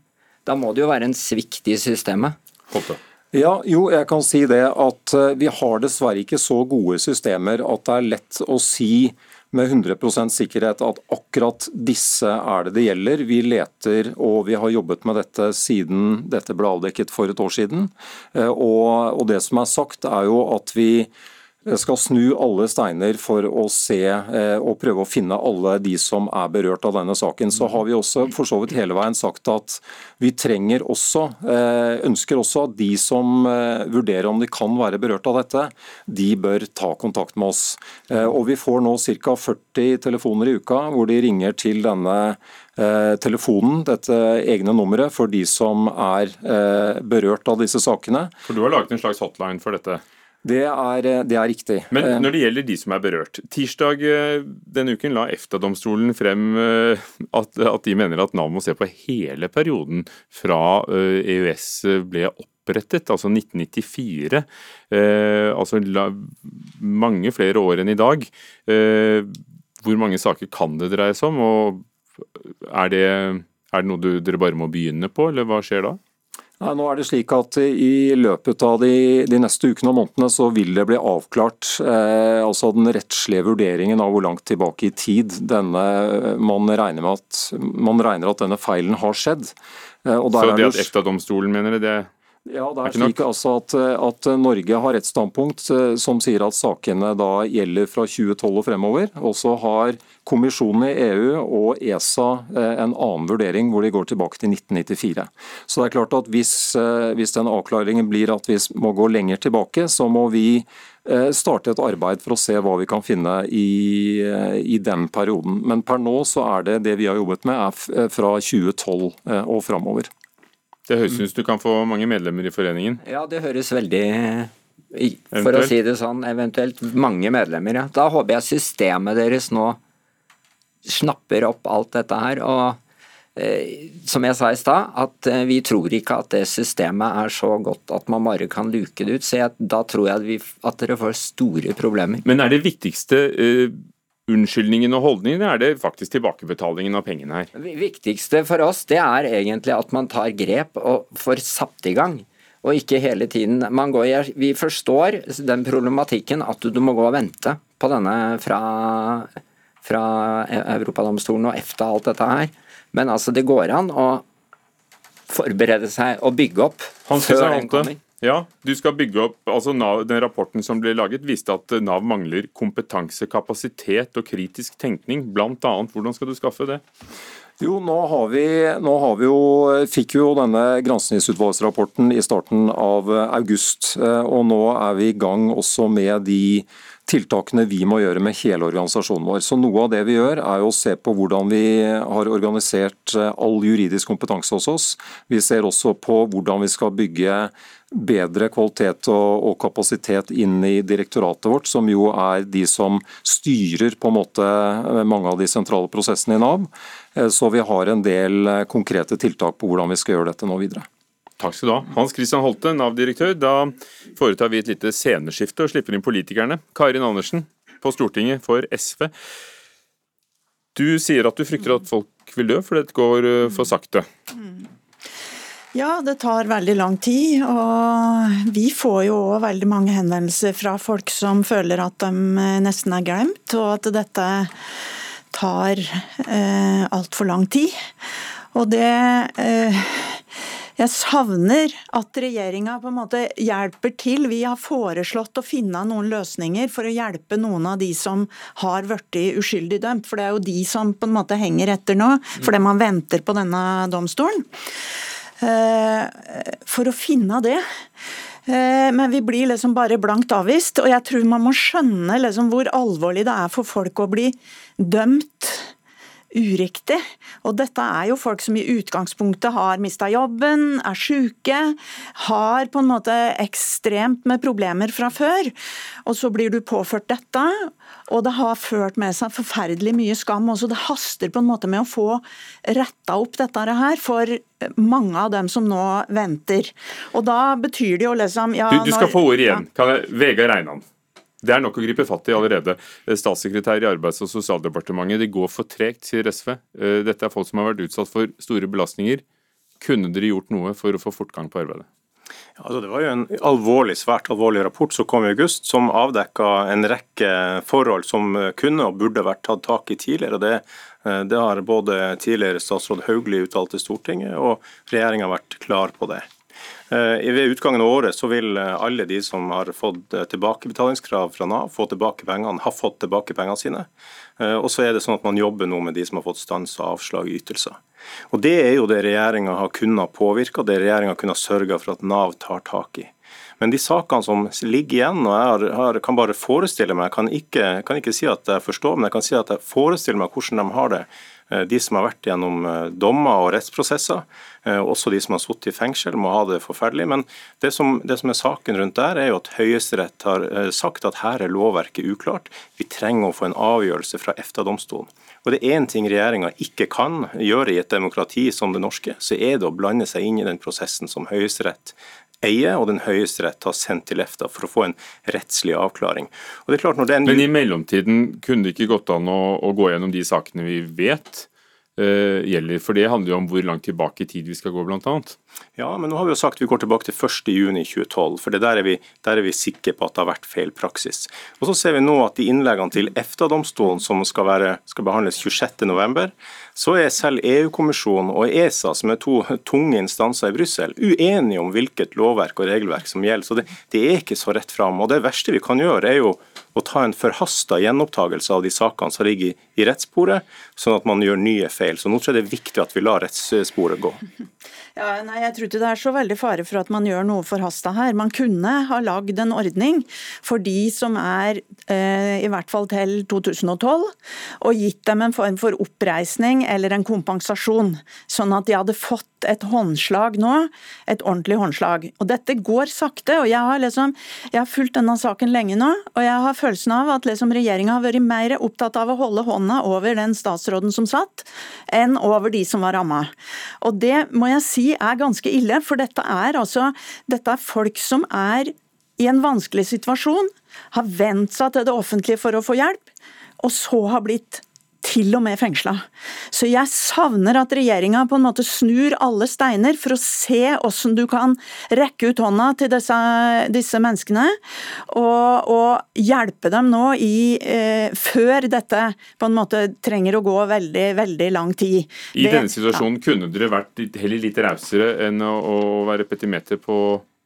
Da må det jo være en svikt i systemet. Hoppe. Ja, jo, jeg kan si det at eh, vi har dessverre ikke så gode systemer at det er lett å si med 100% sikkerhet at akkurat disse er det det gjelder. Vi leter og vi har jobbet med dette siden dette ble avdekket for et år siden. Og, og, det som er sagt er jo at vi skal snu alle steiner for å se eh, og prøve å finne alle de som er berørt av denne saken. Så har vi også for så vidt hele veien sagt at vi trenger også, eh, ønsker også at de som eh, vurderer om de kan være berørt av dette, de bør ta kontakt med oss. Og Vi får nå ca. 40 telefoner i uka hvor de ringer til denne telefonen, dette egne nummeret, for de som er berørt av disse sakene. For Du har laget en slags hotline for dette? Det er, det er, riktig. Men eh, når det gjelder de som er berørt. Tirsdag eh, denne uken la EFTA-domstolen frem eh, at, at, de mener at Nav må se på hele perioden fra EØS e ble opprettet, altså 1994. Eh, altså mange flere år enn i dag. Eh, hvor mange saker kan det dreie seg om? og er det, er det noe du, dere bare må begynne på, eller hva skjer da? Nei, nå er det slik at I løpet av de, de neste ukene og månedene så vil det bli avklart eh, altså den rettslige vurderingen av hvor langt tilbake i tid denne, man, regner med at, man regner at denne feilen har skjedd. Eh, så det at EFTA-domstolen mener det, det ja, det er slik altså at, at, Norge har et standpunkt eh, som sier at sakene da gjelder fra 2012 og fremover. Og så har kommisjonen i EU og ESA eh, en annen vurdering hvor de går tilbake til 1994. Så det er klart at hvis, eh, hvis den avklaringen blir at vi må gå lenger tilbake, så må vi starte et arbeid for å se hva vi kan finne i, i den perioden. Men per nå så er det det vi har jobbet med, er fra 2012 og framover. Det høres ut som du kan få mange medlemmer i foreningen? Ja, det høres veldig For å si det sånn, eventuelt mange medlemmer, ja. Da håper jeg systemet deres nå snapper opp alt dette her. og eh, som jeg sa i stad, at eh, vi tror ikke at det systemet er så godt at man bare kan luke det ut. Så jeg, da tror jeg at, vi, at, dere får store problemer. Men er det viktigste eh, unnskyldningen og holdningen, er det faktisk tilbakebetalingen av pengene her? Det viktigste for oss det er egentlig at man tar grep og får satt i gang. Og ikke hele tiden går, Vi forstår den problematikken at du må gå og vente på denne fra, fra Europadomstolen og EFTA og alt dette her. Men altså, det går an å forberede seg og bygge opp før den kommer. Ja, du skal bygge opp, altså NAV, Den rapporten som ble laget, viste at Nav mangler kompetanse, kapasitet og kritisk tenkning. Blant annet, hvordan skal du skaffe det? Jo, nå har vi, nå har vi jo, fikk jo denne granskingsutvalgsrapporten i starten av august. Eh, og nå er vi i gang også med de tiltakene vi må gjøre med hele organisasjonen vår. Så Noe av det vi gjør, er å se på hvordan vi har organisert eh, all juridisk kompetanse hos oss. Vi ser også på hvordan vi skal bygge bedre kvalitet og, kapasitet inn i direktoratet vårt, som jo er de som styrer på en måte mange av de sentrale prosessene i Nav. Eh, så vi har en del eh, konkrete tiltak på hvordan vi skal gjøre dette nå videre. Takk skal du ha. Hans Christian Holte, Nav-direktør. Da foretar vi et lite sceneskifte og slipper inn politikerne. Karin Andersen på Stortinget for SV. Du sier at du frykter at folk vil dø fordi det går eh, for sakte. Ja, det tar veldig lang tid. Og vi får jo òg veldig mange henvendelser fra folk som føler at de eh, nesten er glemt, og at dette tar eh, altfor lang tid. Og det eh, jeg savner at regjeringa på en måte hjelper til. Vi har foreslått å finne noen løsninger for å hjelpe noen av de som har blitt uskyldig dømt. For det er jo de som på en måte henger etter nå, fordi man venter på denne domstolen. Eh, for å finne det. Eh, men vi blir liksom bare blankt avvist. Og jeg tror man må skjønne liksom hvor alvorlig det er for folk å bli dømt uriktig. Og dette er jo folk som i utgangspunktet har mista jobben, er syke, har på en måte ekstremt med problemer fra før. Og så blir du påført dette, og det har ført med seg forferdelig mye skam også. Det haster på en måte med å få retta opp dette her for mange av dem som nå venter. Og da betyr det jo liksom ja, du, du, skal når, få ordet igjen. Ja. Vegard Reinan. Det er nok å gripe fatt i allerede. Eh, statssekretær i Arbeids- og sosialdepartementet, de går for tregt, sier SV. Eh, dette er folk som har vært utsatt for store belastninger. Kunne dere gjort noe for å få fortgang på arbeidet? Altså det var jo en alvorlig, svært alvorlig rapport som kom i august, som avdekka en rekke forhold som kunne og burde vært tatt tak i tidligere. Det, eh, det har både tidligere statsråd Hauglie uttalt til Stortinget, og regjeringa vært klar på det. Eh, ved utgangen av året så vil eh, alle de som har fått eh, tilbakebetalingskrav fra Nav, få tilbake pengene, har fått tilbake pengene sine. Og så er det sånn at man jobber nå med de som har fått stans og avslag i ytelser. Og Det er jo det regjeringa har kunnet påvirke, det regjeringa kunnet sørge for at Nav tar tak i. Men de sakene som ligger igjen, og jeg har, har, kan bare forestille meg, jeg kan ikke, kan ikke si at jeg forstår, men jeg kan si at jeg forestiller meg hvordan de har det De som har vært gjennom dommer og rettsprosesser, også de som har sittet i fengsel, må ha det forferdelig. Men det som, det som er saken rundt der, er jo at Høyesterett har sagt at her er lovverket uklart. Vi trenger å få en avgjørelse fra EFTA-domstolen. Og det er én ting regjeringa ikke kan gjøre i et demokrati som det norske, så er det å blande seg inn i den prosessen som Høyesterett eier, og den Høyesterett har sendt til EFTA for å få en rettslig avklaring. En... Men i mellomtiden kunne det ikke gått an å, å gå gjennom de sakene vi vet gjelder? For det handler jo om hvor langt tilbake i tid vi skal gå, bl.a. Ja, men nå har vi jo sagt vi går tilbake til 1.6.2012, for det der er, vi, der er vi sikre på at det har vært feil praksis. Og Så ser vi nå at i innleggene til EFTA-domstolen som skal, være, skal behandles 26.11, så er selv EU-kommisjonen og ESA, som er to tunge instanser i Brussel, uenige om hvilket lovverk og regelverk som gjelder. Så det, det er ikke så rett fram. Og det verste vi kan gjøre, er jo å ta en forhasta gjenopptakelse av de sakene som ligger i, rettssporet, sånn at man gjør nye feil. Så nå tror jeg det er viktig at vi lar rettssporet gå. [laughs] Ja, nei, Jeg tror ikke det er så veldig fare for at man gjør noe forhasta her. Man kunne ha lagd en ordning for de som er eh, i hvert fall til 2012, og gitt dem en form for oppreisning eller en kompensasjon, sånn at de hadde fått et håndslag nå, et ordentlig håndslag. Og Dette går sakte. og Jeg har, liksom, jeg har fulgt denne saken lenge nå, og jeg har følelsen av at liksom regjeringa har vært mer opptatt av å holde hånda over den statsråden som satt, enn over de som var ramma. Og det må jeg si er ganske ille, for dette er altså dette er folk som er i en vanskelig situasjon, har vent seg til det offentlige for å få hjelp, og så har blitt til og med fengsla. Så jeg savner at regjeringa på en måte snur alle steiner for å se hvordan du kan rekke ut hånda til disse, disse menneskene, og, og, hjelpe dem nå i, eh, før dette på en måte trenger å gå veldig, veldig lang tid. I Det, denne situasjonen ja. kunne dere vært heller litt rausere enn å, å være petimeter på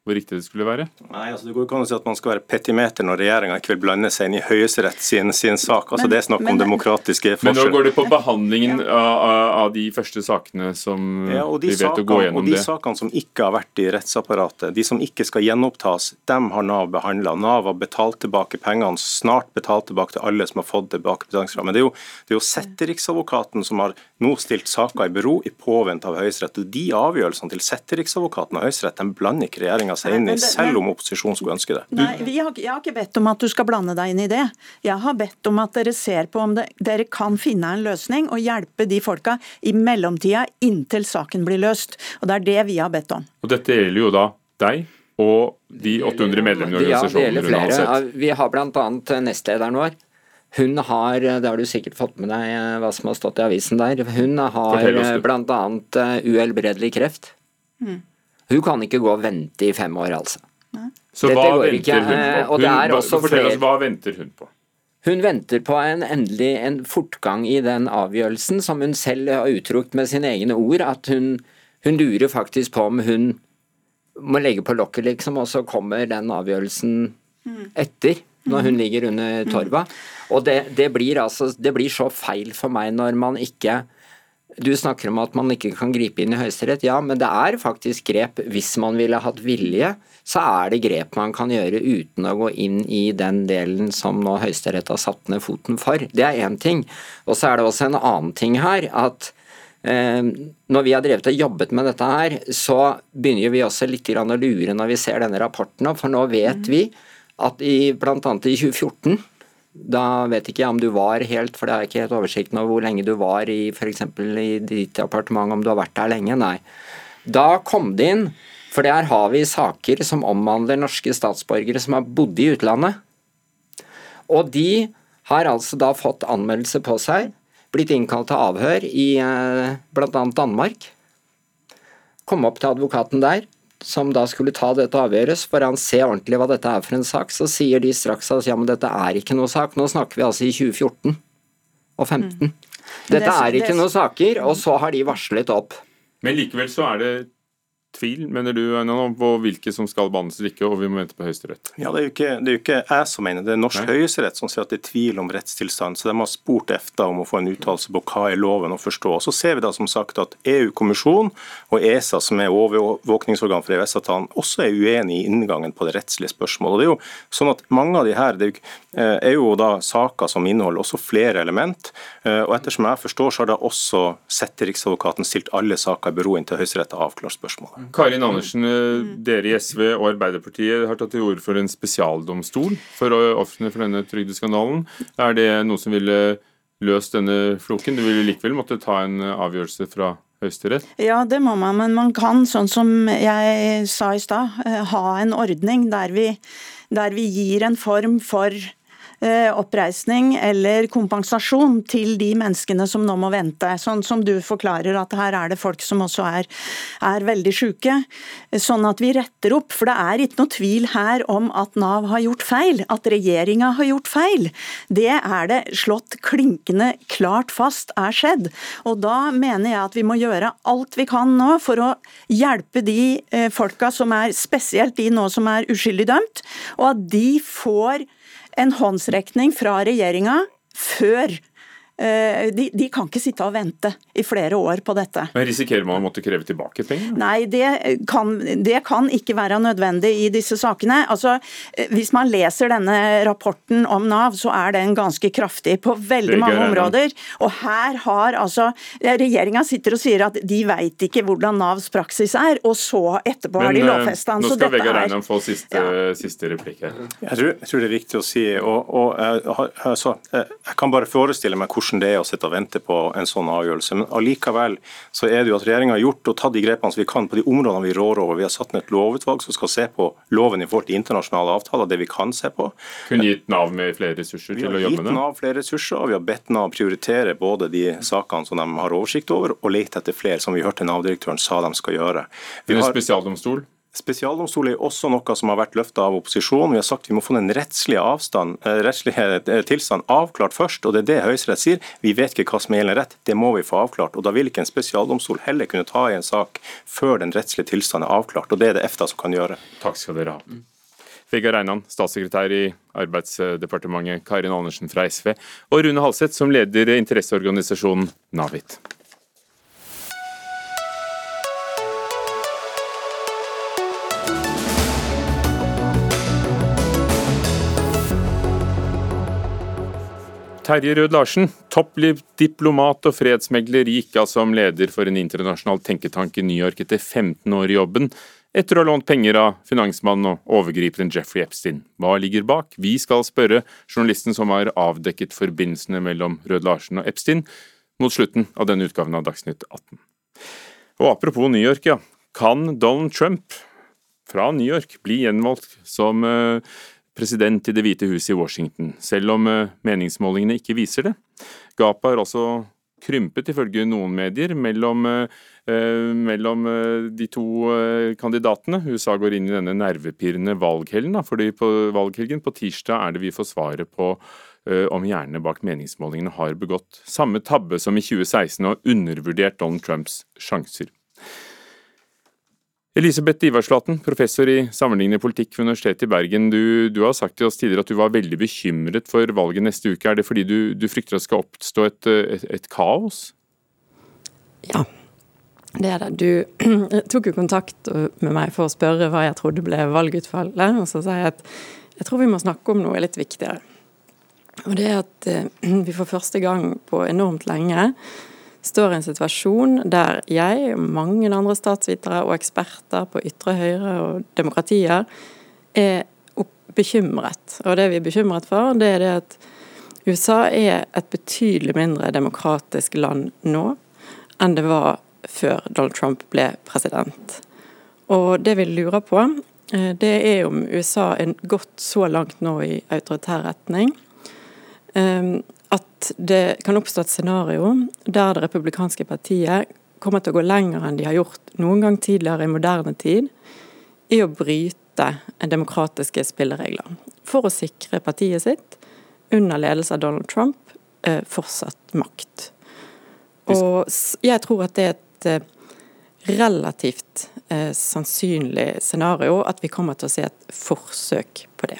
hvor riktig det skulle være? Nei, altså Det går ikke an å si at man skal være petimeter når regjeringa ikke vil blande seg inn i Høyesterett sin, sin sak. Altså men, Det er snakk om demokratiske forskjeller. Men nå går det på behandlingen av, av de første sakene som ja, vi vet sakene, å gå gjennom det. Og de sakene som ikke har vært i rettsapparatet, de som ikke skal gjenopptas, dem har Nav behandla. Nav har betalt tilbake pengene, snart betalt tilbake til alle som har fått tilbake betalingskrav. Men det er jo, det er jo setteriksadvokaten som har nå stilt saker i bero i påvente av Høyesterett. De avgjørelsene til setteriksadvokaten og Høyesterett de blander ikke regjeringa regjeringa seg inn i, selv om opposisjonen skulle ønske det. Nei, har, Jeg har ikke bedt om at du skal blande deg inn i det. Jeg har bedt om at dere ser på om det, dere kan finne en løsning og hjelpe de folka i mellomtida inntil saken blir løst. Og Det er det vi har bedt om. Og Dette gjelder jo da deg og de 800 medlemmene i organisasjonen. Ja, det gjelder flere. Vi har bl.a. nestlederen vår. Hun har, det har du sikkert fått med deg hva som har stått i avisen der, hun har bl.a. uhelbredelig kreft. Mm. Hun kan ikke gå og vente i fem år, altså. Så Dette hva venter ikke. hun på? Eh, hun, fortell oss, Hva venter hun på? Hun venter på en endelig en fortgang i den avgjørelsen, som hun selv har uttrykt med sine egne ord. At hun, hun lurer faktisk på om hun må legge på lokket, liksom, og så kommer den avgjørelsen etter. Når hun ligger under torva. Og det, det, blir altså, det blir så feil for meg når man ikke du snakker om at man ikke kan gripe inn i Høyesterett. Ja, men det er faktisk grep. Hvis man ville hatt vilje, så er det grep man kan gjøre uten å gå inn i den delen som nå Høyesterett har satt ned foten for. Det er én ting. Og så er det også en annen ting her. at eh, når vi har drevet og jobbet med dette her, så begynner vi også litt å lure når vi ser denne rapporten. For nå vet vi at i bl.a. i 2014 da vet ikke jeg om du var helt, for det jeg ikke helt oversikten over hvor lenge du var i f.eks. i ditt departement, om du har vært der lenge. Nei. Da kom det inn, for der har vi saker som omhandler norske statsborgere som har bodd i utlandet. Og de har altså da fått anmeldelse på seg, blitt innkalt til avhør i eh, bl.a. Danmark. Kom opp til advokaten der, som da skulle ta dette avgjøres, for han ser ordentlig hva dette er for en sak, så sier de straks at ja, men dette er ikke noe sak. Nå snakker vi altså i 2014 og 2015. Mm. Dette er ikke noen saker, og så har de varslet opp. Men likevel så er det tvil, mener du, om på hvilke som skal behandles eller ikke, og vi må vente på Høyesterett? Ja, det er, ikke, det er, jo ikke, jeg som mener det. er norsk høyesterett som sier at det er tvil om rettstilstand. Så de har spurt EFTA om å få en uttalelse på hva er loven å forstå. Og Så ser vi da som sagt at EU-kommisjonen og ESA, som er overvåkningsorgan for EØS-avtalen, også er uenig i inngangen på det rettslige spørsmålet. Og det er jo sånn at Mange av de her det er, jo, eh, er jo da saker som inneholder også flere element. Eh, og Ettersom jeg forstår, så har da også setteriksadvokaten stilt alle saker i bero inntil Høyesterett har avklart spørsmålet. Karin Andersen, eh, dere i SV og Arbeiderpartiet har tatt til orde for en spesialdomstol for ofrene for denne trygdeskandalen. Er det noe som ville løst denne floken? Du ville likevel måtte ta en avgjørelse fra Høyesterett? Ja, det må man, men man kan, sånn som jeg sa i stad, eh, ha en ordning der vi, der vi gir en form for oppreisning eller kompensasjon til de menneskene som nå må vente. Sånn som du forklarer at her er det folk som også er, er veldig syke. Sånn at vi retter opp. For det er ikke noe tvil her om at Nav har gjort feil. At regjeringa har gjort feil. Det er det slått klinkende klart fast er skjedd. Og da mener jeg at vi må gjøre alt vi kan nå for å hjelpe de eh, folka som er spesielt de nå som er uskyldig dømt, og at de får en håndsrekning fra regjeringa før. Eh, de, de, kan ikke sitte og vente i flere år på dette. Men Risikerer man å måtte kreve tilbake penger? Nei, det kan, det kan, ikke være nødvendig i disse sakene. Altså, eh, hvis man leser denne rapporten om Nav, så er den ganske kraftig på veldig mange områder. Og her har altså Regjeringa sitter og sier at de veit ikke hvordan Navs praksis er, og så etterpå Men, har de eh, lovfesta den. Nå skal Vegard Einan få siste, ja. siste replikk her. Jeg tror, jeg tror, det er viktig å si, og, og altså, jeg kan bare forestille meg hvordan hvordan det er å sitte og vente på en sånn avgjørelse. Men allikevel så er det jo at regjeringa har gjort og tatt de grepene som vi kan på de områdene vi rår over. Vi har satt ned et lovutvalg som skal se på loven i forhold til internasjonale avtaler, det vi kan se på. Kunne gitt Nav med flere ressurser til å jobbe med det? Vi har gitt Nav flere ressurser, og vi har bedt Nav prioritere både de sakene som de har oversikt over, og lete etter flere, som vi hørte Nav-direktøren sa de skal gjøre. Vi har, spesialdomstol? Spesialdomstol er også noe som har vært løfta av opposisjonen. Vi har sagt vi må få den rettslige, avstand, eh, rettslige eh, tilstand avklart først, og det er det Høyesterett sier. Vi vet ikke hva som er gjeldende rett, det må vi få avklart. og Da vil ikke en spesialdomstol heller kunne ta i en sak før den rettslige tilstanden er avklart, og det er det EFTA som kan gjøre. Takk skal dere ha. Vegard Einan, statssekretær i Arbeidsdepartementet, Karin Andersen fra SV, og Rune Halseth, som leder interesseorganisasjonen Navit. Terje Rød-Larsen, toppdiplomat og fredsmegler, gikk av som leder for en internasjonal tenketank i New York etter 15 år i jobben, etter å ha lånt penger av finansmannen og overgriperen Jeffrey Epstein. Hva ligger bak? Vi skal spørre journalisten som har avdekket forbindelsene mellom Rød-Larsen og Epstein, mot slutten av denne utgaven av Dagsnytt 18. Og apropos New York, ja. Kan Donald Trump fra New York bli gjenvalgt som uh, president i Det hvite huset i Washington, selv om eh, meningsmålingene ikke viser det. Gapet har altså krympet, ifølge noen medier, mellom, eh, mellom eh, de to kandidatene. USA går inn i denne nervepirrende valghelgen, fordi på valghelgen på tirsdag er det vi får svaret på om hjernene bak meningsmålingene har begått samme tabbe som i 2016 og undervurdert Donald Trumps sjanser. Elisabeth Ivarsflaten, professor i sammenlignende politikk ved Universitetet i Bergen. Du, du, har sagt til oss tidligere at du var veldig bekymret for valget neste uke. Er det fordi du, du frykter at det skal oppstå et, et, et, kaos? Ja, det er det. Du [clears throat] tok jo kontakt med meg for å spørre hva jeg trodde ble valgutfallet. Og så sa jeg at jeg tror vi må snakke om noe litt viktigere. Og det er at eh, [clears throat] vi for første gang på enormt lenge står i en situasjon der jeg mange andre statsvitere og eksperter på ytre høyre og demokratier er bekymret. Og det vi er bekymret for, det er det at USA er et betydelig mindre demokratisk land nå enn det var før Donald Trump ble president. Og det vi lurer på, eh, det er om USA er gått så langt nå i autoritær retning eh, at det kan oppstå et scenario der det republikanske partiet kommer til å gå lenger enn de har gjort noen gang tidligere i moderne tid, i å bryte demokratiske spilleregler. For å sikre partiet sitt, under ledelse av Donald Trump, eh, fortsatt makt. Og jeg tror at det er et relativt eh, sannsynlig scenario at vi kommer til å se et forsøk på det.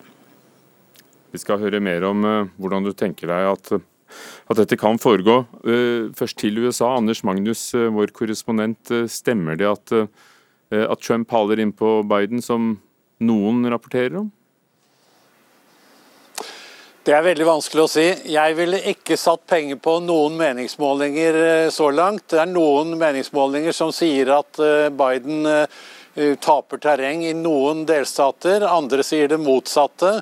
Vi skal høre mer om uh, hvordan du tenker deg at, at dette kan foregå. Uh, først til USA. Anders Magnus, vår korrespondent. Stemmer det at, at Trump haler inn på Biden, som noen rapporterer om? Det er veldig vanskelig å si. Jeg ville ikke satt penger på noen meningsmålinger så langt. Det er noen meningsmålinger som sier at Biden taper terreng i noen delstater, andre sier det motsatte.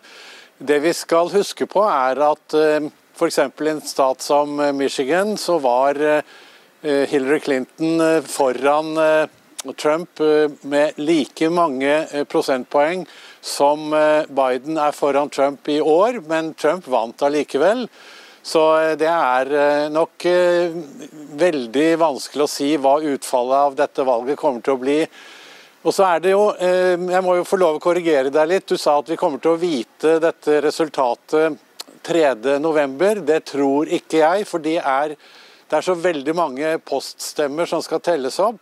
Det vi skal huske på, er at eh, f.eks. i en stat som eh, Michigan, så var eh, Hillary Clinton foran Trump med like mange prosentpoeng som Biden er foran Trump i år, men Trump vant allikevel. Så det er nok veldig vanskelig å si hva utfallet av dette valget kommer til å bli. Og så er det jo, eh, Jeg må jo få lov å korrigere deg litt. Du sa at vi kommer til å vite dette resultatet 3.11. Det tror ikke jeg, for det er, det er så veldig mange poststemmer som skal telles opp.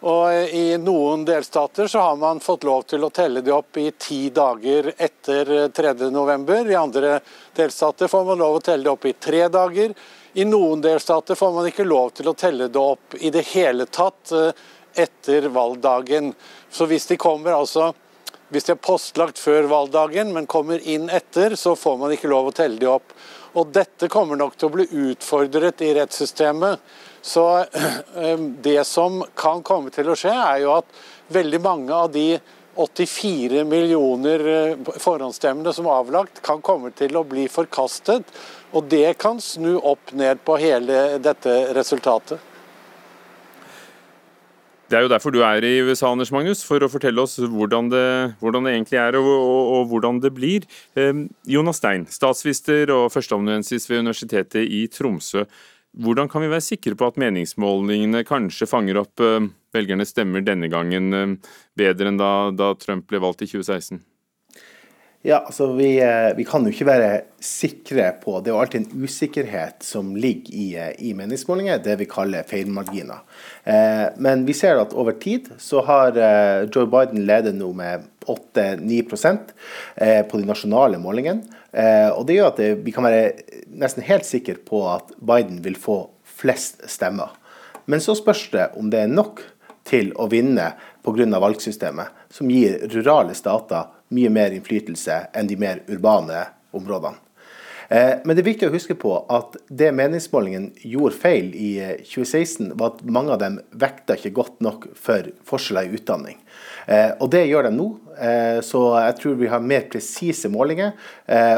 Og eh, I noen delstater så har man fått lov til å telle det opp i ti dager etter 3.11. I andre delstater får man lov å telle det opp i tre dager. I noen delstater får man ikke lov til å telle det opp i det hele tatt eh, etter valgdagen. Så hvis de kommer altså hvis de er postlagt før valgdagen, men kommer inn etter, så får man ikke lov å telle de opp. Og Dette kommer nok til å bli utfordret i rettssystemet. Så [clears throat] Det som kan komme til å skje, er jo at veldig mange av de 84 millioner eh, forhåndsstemmene som er avlagt, kan komme til å bli forkastet. Og det kan snu opp ned på hele dette resultatet. Det er jo derfor du er i USA, Anders Magnus, for å fortelle oss hvordan det, hvordan det egentlig er og, og, og, hvordan det blir. Eh, Jonas Stein, statsvister og førsteamanuensis ved Universitetet i Tromsø. Hvordan kan vi være sikre på at meningsmålingene kanskje fanger opp eh, velgernes stemmer denne gangen eh, bedre enn da, da Trump ble valgt i 2016? Ja, altså vi, eh, vi, kan jo ikke være sikre på Det er jo alltid en usikkerhet som ligger i, eh, i meningsmålinger, det vi kaller feilmarginer. Eh, men vi ser at over tid så har eh, Joe Biden ledet nå med 8-9 eh, på de nasjonale målingene. Eh, og det gjør at det, vi kan være nesten helt sikre på at Biden vil få flest stemmer. Men så spørs det om det er nok til å vinne pga. valgsystemet, som gir rurale stater mye mer innflytelse enn de mer urbane områdene. Eh, men det er viktig å huske på at det meningsmålingen gjorde feil i 2016, eh, var at mange av dem vekta ikke godt nok for forskjeller i utdanning. Eh, og det gjør de nå, så jeg tror vi har mer presise målinger.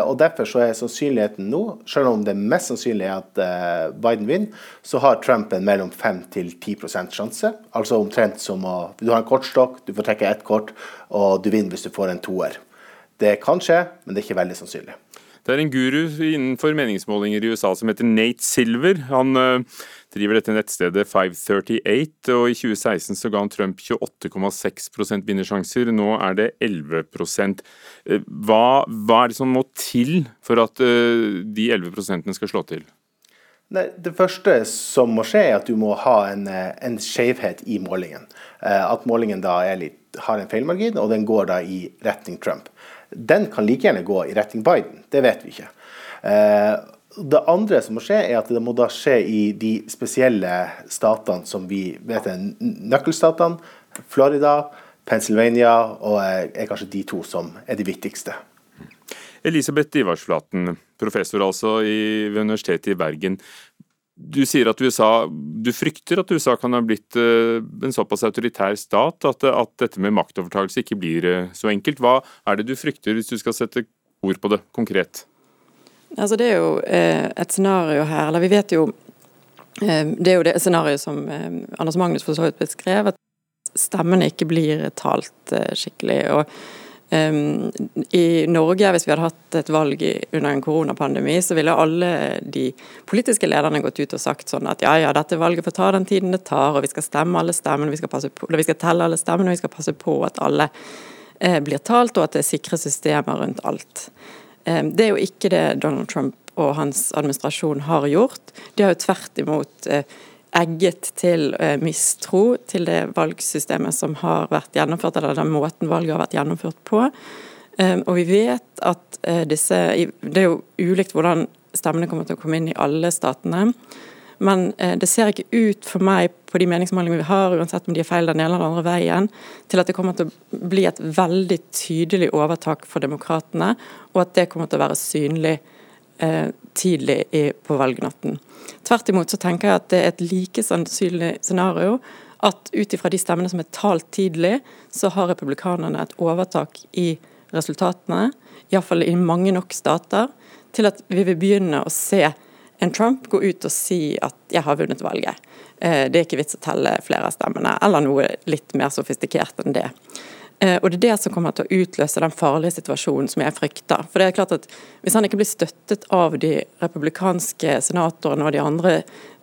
Og derfor så er sannsynligheten nå, selv om det mest sannsynlig er at Biden vinner, så har Trump en mellom 5 til 10% sjanse. Altså omtrent som å Du har en kortstokk, du får trekke ett kort, og du vinner hvis du får en toer. Det kan skje, men det er ikke veldig sannsynlig. Det er en guru innenfor meningsmålinger i USA som heter Nate Silver. Han uh, driver dette nettstedet 538, og i 2016 så ga han Trump 28,6% vinnersjanser. Nå er det 11 uh, hva, hva, er det som må til for at uh, de 11 skal slå til? Det første som må skje, er at du må ha en, en skjevhet i målingen. At målingen da litt, har en feilmargin, og den går da i retning Trump den kan like gjerne gå i retning Biden. Det vet vi ikke. Eh, det andre som må skje, er at det må da skje i de spesielle statene som vi vet er nøkkelstatene. Florida, Pennsylvania og er kanskje de to som er de viktigste. Elisabeth Ivarsflaten, professor altså ved Universitetet i Bergen. Du sier at USA, du frykter at USA kan ha blitt eh, en såpass autoritær stat at, at dette med maktovertakelse ikke blir eh, så enkelt. Hva er det du frykter, hvis du skal sette ord på det konkret? Altså Det er jo eh, et scenario her, eller vi vet jo Det er jo det scenarioet som Anders Magnus for så vidt beskrev, at stemmene ikke blir talt skikkelig. og I Norge, hvis vi hadde hatt et valg under en koronapandemi, så ville alle de politiske lederne gått ut og sagt sånn at ja, ja, dette valget får ta den tiden det tar, og vi skal stemme alle stemmene, vi vi skal telle alle stemmene, og vi skal passe på at alle eh, blir talt, og at det er sikre systemer rundt alt. Um, det er jo ikke det Donald Trump og hans administrasjon har gjort. De har jo tvert imot eh, egget til eh, mistro til det valgsystemet som har vært gjennomført, eller den måten valget har vært gjennomført på. Eh, og vi vet at eh, disse Det er jo ulikt hvordan stemmene kommer til å komme inn i alle statene. Men det ser ikke ut for meg på de meningsmålingene vi har, uansett om de er feil den ene eller andre veien, til at det kommer til å bli et veldig tydelig overtak for demokratene, og at det kommer til å være synlig eh, tidlig i, på valgnatten. Tvert imot så tenker jeg at det er et like sannsynlig scenario at ut ifra de stemmene som er talt tidlig, så har republikanerne et overtak i resultatene, iallfall i mange nok stater, til at vi vil begynne å se en Trump gå ut og si at 'jeg har vunnet valget'. Eh, det er ikke vits å telle flere av stemmene, eller noe litt mer sofistikert enn det. Eh, og Det er det som kommer til å utløse den farlige situasjonen som jeg frykter. For det er klart at Hvis han ikke blir støttet av de republikanske senatorene og de andre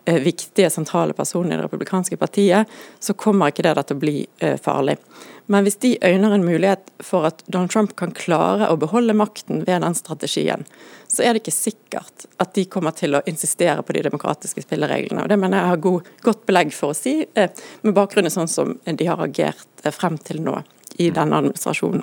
eh, viktige sentrale personene i det republikanske partiet, så kommer ikke det til å bli eh, farlig. Men hvis de øyner en mulighet for at Donald Trump kan klare å beholde makten ved den strategien, så er det ikke sikkert at de kommer til å insistere på de demokratiske spillereglene. Og Det mener jeg har god, godt belegg for å si, med bakgrunn i sånn som de har agert frem til nå i denne administrasjonen.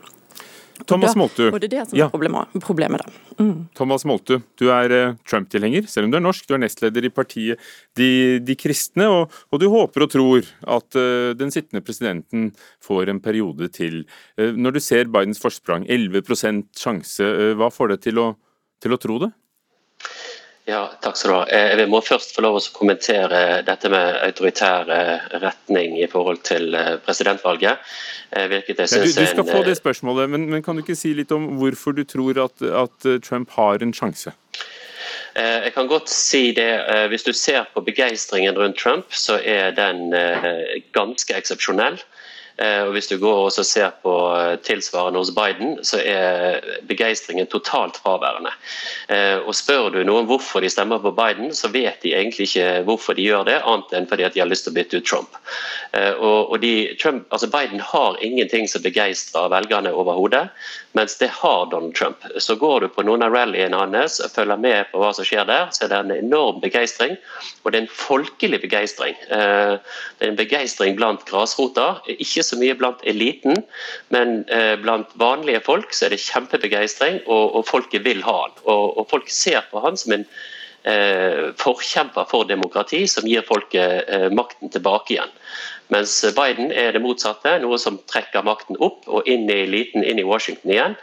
Thomas Moltu. Og det er det som er problemet, problemet da. Mm. Thomas Moltu, du er eh, Trump-tilhenger, selv om du er norsk. Du er nestleder i partiet De, de kristne, og, og, du håper og tror at uh, den sittende presidenten får en periode til. Uh, når du ser Bidens forsprang, 11 sjanse, uh, hva får deg til til å tro det? Ja, takk skal du ha. Vi jeg må først få lov å kommentere dette med autoritær eh, retning i forhold til eh, presidentvalget. Hvilket jeg synes ja, du, du, skal få det spørsmålet, men, men, kan du ikke si litt om hvorfor du tror at, at Trump har en sjanse? Jeg kan godt si det. Hvis du ser på begeistringen rundt Trump, så er den ganske eksepsjonell. Eh, og Hvis du går og ser på eh, tilsvarende hos Biden, så er begeistringen totalt fraværende. Eh, og Spør du noen hvorfor de stemmer på Biden, så vet de egentlig ikke hvorfor de gjør det, annet enn fordi at de har lyst til å bytte ut Trump. Og, de, Trump altså Biden har ingenting som begeistrer velgerne overhodet, mens det har Donald Trump. Så går du på noen av rallyene hans og følger med på hva som skjer der, så er det en enorm begeistring. Og det er en folkelig begeistring. Det er en begeistring blant grasrota. ikke så mye blant eliten, men eh, blant vanlige folk så er det kjempebegeistring, og, og folket vil ha han. Og, og, folk ser på han som en eh, forkjemper for demokrati, som gir folket eh, makten tilbake igjen. Mens Biden er det motsatte, noe som trekker makten opp og inn i eliten, inn i Washington igjen.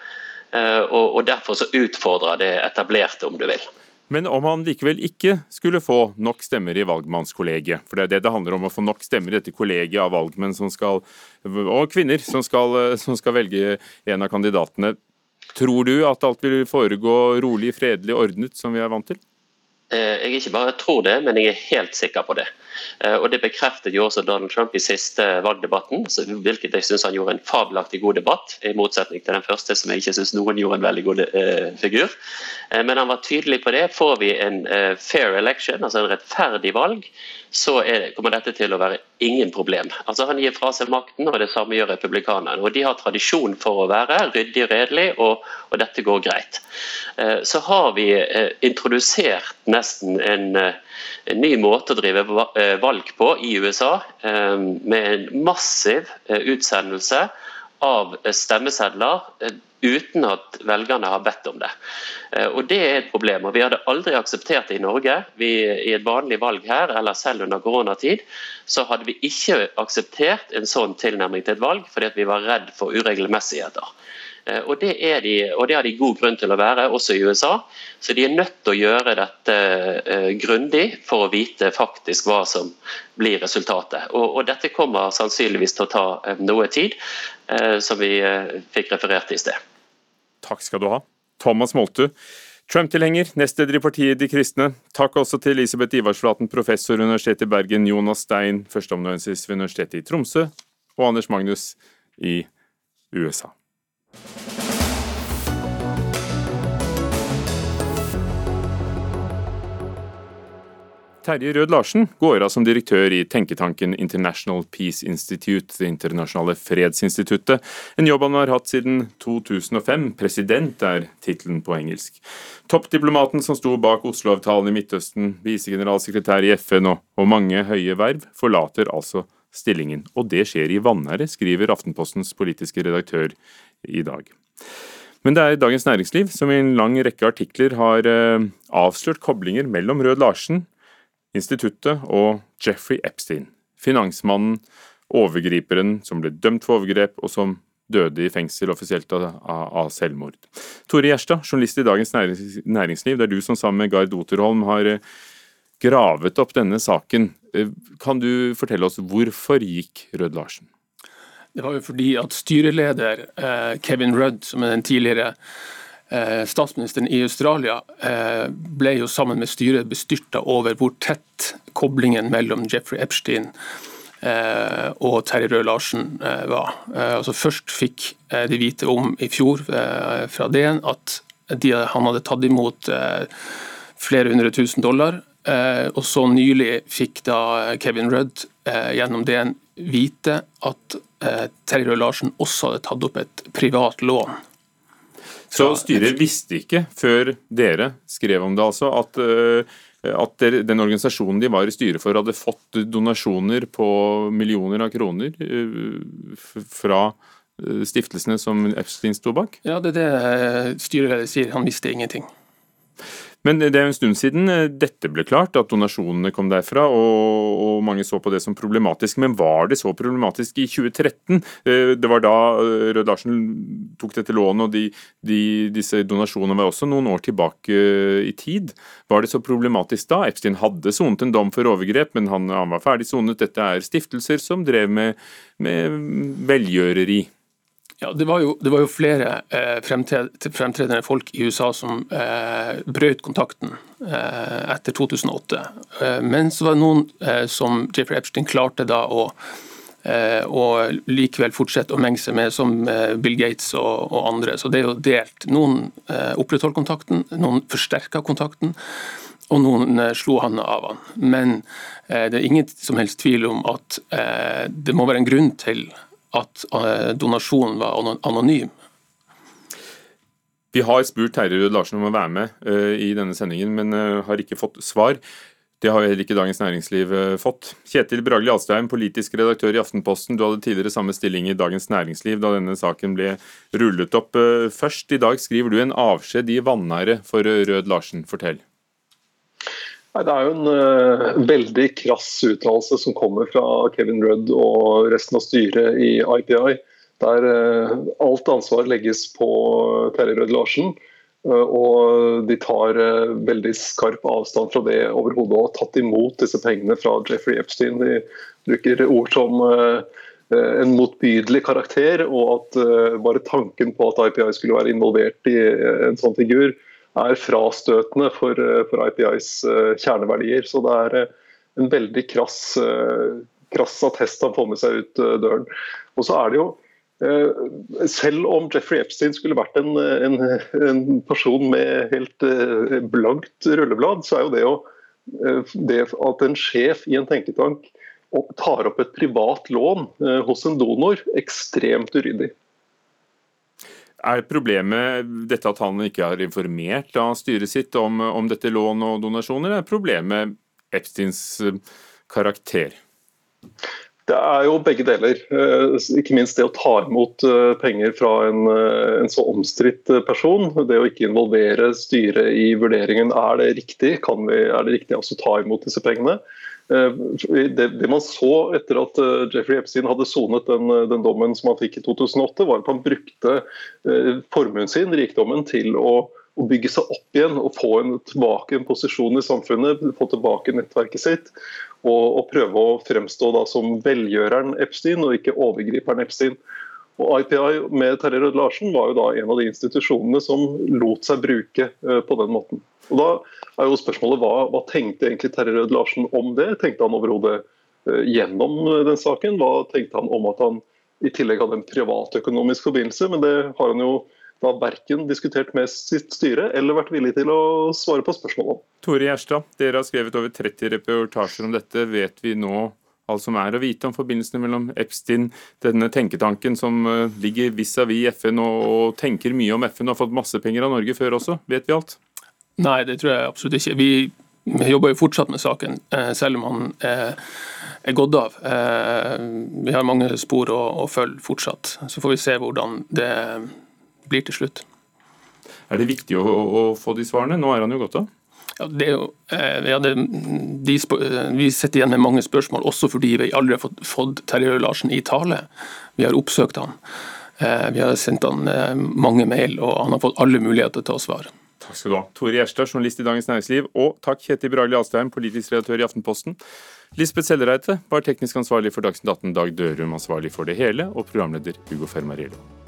Eh, og, og derfor så utfordrer det etablerte, om du vil. Men om han likevel ikke skulle få nok stemmer i valgmannskollegiet, for det er det det handler om, å få nok stemmer i dette kollegiet av valgmenn som skal, og kvinner som skal, som skal velge en av kandidatene. Tror du at alt vil foregå rolig, fredelig, ordnet, som vi er vant til? Eh, jeg ikke bare tror det, men jeg er helt sikker på det. Eh, og Det bekreftet jo også Donald Trump i siste valgdebatten, hvilket jeg syns han gjorde en fabelaktig god debatt, i motsetning til den første, som jeg ikke syns noen gjorde en veldig god eh, figur. Eh, men han var tydelig på det. Får vi en eh, fair election, altså en rettferdig valg, så det, kommer dette til å være ingen problem. Altså Han gir fra seg makten, og det samme gjør republikanerne. Og De har tradisjon for å være ryddig og redelig, og, og dette går greit. Eh, så har vi introdusert nesten en en ny måte å drive eh, valg på i USA, eh, med en massiv eh, utsendelse av stemmesedler uten at velgerne har bedt om det. Og Det er et problem. og Vi hadde aldri akseptert det i Norge. Vi, I et vanlig valg her, eller selv under koronatid, så hadde vi ikke akseptert en sånn tilnærming til et valg, fordi vi var redd for uregelmessigheter. Eh, og det, de, og det, har de god grunn til å være, også i USA. Så de er nødt til å gjøre dette uh, grundig for å vite faktisk hva som blir resultatet. Og, og dette kommer sannsynligvis til å ta uh, noe tid, som vi fikk referert i sted. Takk skal du ha. Thomas Moltu. Trump-tilhenger, nestleder i partiet De kristne. Takk også til Elisabeth Ivarsflaten, professor ved Universitetet i Bergen, Jonas Stein, førsteamanuensis ved Universitetet i Tromsø, og Anders Magnus i USA. Terje Rød Larsen går av som direktør i tenketanken International Peace Institute, Det internasjonale fredsinstituttet, en jobb han har hatt siden 2005. President er tittelen på engelsk. Toppdiplomaten som sto bak Oslo-avtalen i Midtøsten, visegeneralsekretær i FN og, og mange høye verv, forlater altså stillingen. Og det skjer i vanære, skriver Aftenpostens politiske redaktør i dag. Men det er Dagens Næringsliv som i en lang rekke artikler har eh, avslørt koblinger mellom Rød Larsen, instituttet og Jeffrey Epstein, finansmannen, overgriperen som ble dømt for overgrep, og som døde i fengsel offisielt av, selvmord. Tore Gjerstad, journalist i Dagens Næringsliv, det er du som sammen med Gard Oterholm har eh, gravet opp denne saken. Eh, kan du fortelle oss hvorfor gikk Rød Larsen? Det var jo fordi at styreleder eh, Kevin Rudd, som er den tidligere Eh, statsministeren i Australia eh, ble jo sammen med styret bestyrta over hvor tett koblingen mellom Jeffrey Epstein og Terje Røe-Larsen var. Altså Først fikk de vite om i fjor fra DN at de, han hadde tatt imot flere hundre tusen dollar. Og så nylig fikk da Kevin Rudd gjennom DN vite at Terje Røe-Larsen også hadde tatt opp et privat lån så styret visste ikke, før dere skrev om det, altså, at, eh, at den organisasjonen de var i styret for, hadde fått donasjoner på millioner av kroner eh, fra eh, stiftelsene som Epstein sto bak? Ja, det er det styreleder sier. Han visste ingenting. Men det er jo en stund siden eh, dette ble klart, at donasjonene kom derfra, og, og, mange så på det som problematisk. Men var det så problematisk i 2013? Eh, det var da eh, Rød Larsen tok dette lånet, og de, de, disse donasjonene var også noen år tilbake i tid. Var det så problematisk da? Epstein hadde sonet en dom for overgrep, men han, han var ferdig sonet. Dette er stiftelser som drev med, med velgjøreri. Ja, det var jo, det var jo flere eh, fremtredende folk i USA som eh, brøt kontakten eh, etter 2008. Eh, men så var det noen eh, som Jeffrey Epstein klarte da å og eh, likevel fortsette å menge seg med, som Bill Gates og, og andre. Så det er jo delt. Noen opprettholdt kontakten, noen forsterka kontakten, og noen slo handa av han. Men det er ingen som helst tvil om at det må være en grunn til at eh, donasjonen var anonym. Vi har spurt Terje Rød Larsen om å være med uh, i denne sendingen, men uh, har ikke fått svar. Det har heller ikke Dagens Næringsliv fått. Kjetil Bragli Alstein, politisk redaktør i Aftenposten. Du hadde tidligere samme stilling i Dagens Næringsliv da denne saken ble rullet opp. Først i dag skriver du en avskjed i vanære for Rød Larsen. Fortell. Nei, Det er jo en uh, veldig krass uttalelse som kommer fra Kevin Rudd og resten av styret i IPI, der uh, alt ansvar legges på Terje Rød Larsen. Uh, og de tar veldig skarp avstand fra det overhodet og har tatt imot disse pengene fra Jeffrey Epstein. De bruker ord som en motbydelig karakter, og at bare tanken på at IPI skulle være involvert i en sånn figur, er frastøtende for, eh, for IPIs eh, kjerneverdier. Så det er eh, en veldig krass, krass attest han får med seg ut døren. Og så er det jo selv om Jeffrey Epstein skulle vært en, en, [laughs] en person med helt blankt rulleblad, så er jo det, å, det at en sjef i en tenketank tar opp et privat lån hos en donor, ekstremt uryddig. Er problemet dette at han ikke har informert da, styret sitt om, om dette lån og donasjoner, er problemet Epsteins eh, karakter? Det er jo begge deler. Eh, ikke minst det å ta imot eh, penger fra en, en så omstridt person. Det å ikke involvere styret i vurderingen. Er det riktig? Vi, er det riktig å ta imot disse pengene? Eh, det, man så etter at eh, Jeffrey Epstein hadde sonet den, eh, den, dommen som han fikk i 2008, var at han brukte formuen sin, rikdommen, til å, å, bygge seg opp igjen og få en, tilbake en posisjon i samfunnet, få tilbake nettverket sitt. Og, og prøve å fremstå da som velgjøreren Epstein og ikke overgriperen Epstein. Og IPI med Terje Rød Larsen var jo da en av de institusjonene som lot seg bruke på den måten. Og Da er jo spørsmålet hva, hva tenkte egentlig Terje Rød Larsen om det? Tenkte han overhodet uh, gjennom eh, den saken? Hva tenkte han om at han i tillegg hadde en privatøkonomisk forbindelse? Men det har han jo da verken diskutert med sitt styre eller vært villig til å svare på spørsmål om. Tore Gjerstad, dere har skrevet over 30 reportasjer om dette. Vet vi nå alt som er å vite om forbindelsene mellom Epstein, denne tenketanken som eh, ligger vis-à-vis -vis FN og, og, tenker mye om FN og har fått masse penger av Norge før også? Vet vi alt? Nei, det tror jeg absolutt ikke. Vi, jobber jo fortsatt med saken, eh, selv om han er, er gått av. Eh, vi har mange spor å, å følge fortsatt. Så får vi se hvordan det blir til slutt. Er det viktig å, å få de svarene? Nå er han jo gått av. Ja, det er jo, eh, ja, det, de, eh, vi sitter igjen med mange spørsmål, også fordi vi aldri har fått, fått Terje Larsen i tale. Vi har oppsøkt han. Eh, vi har sendt han mange mail, og han har fått alle muligheter til å svare. Takk skal du ha. Tore Gjerstad, journalist i Dagens Næringsliv, og takk Kjetil Bragli Astheim, politisk redaktør i Aftenposten. Lisbeth Sellereite var teknisk ansvarlig for Dagsnytt 18, Dag Dørum ansvarlig for det hele, og programleder Hugo Fermariello.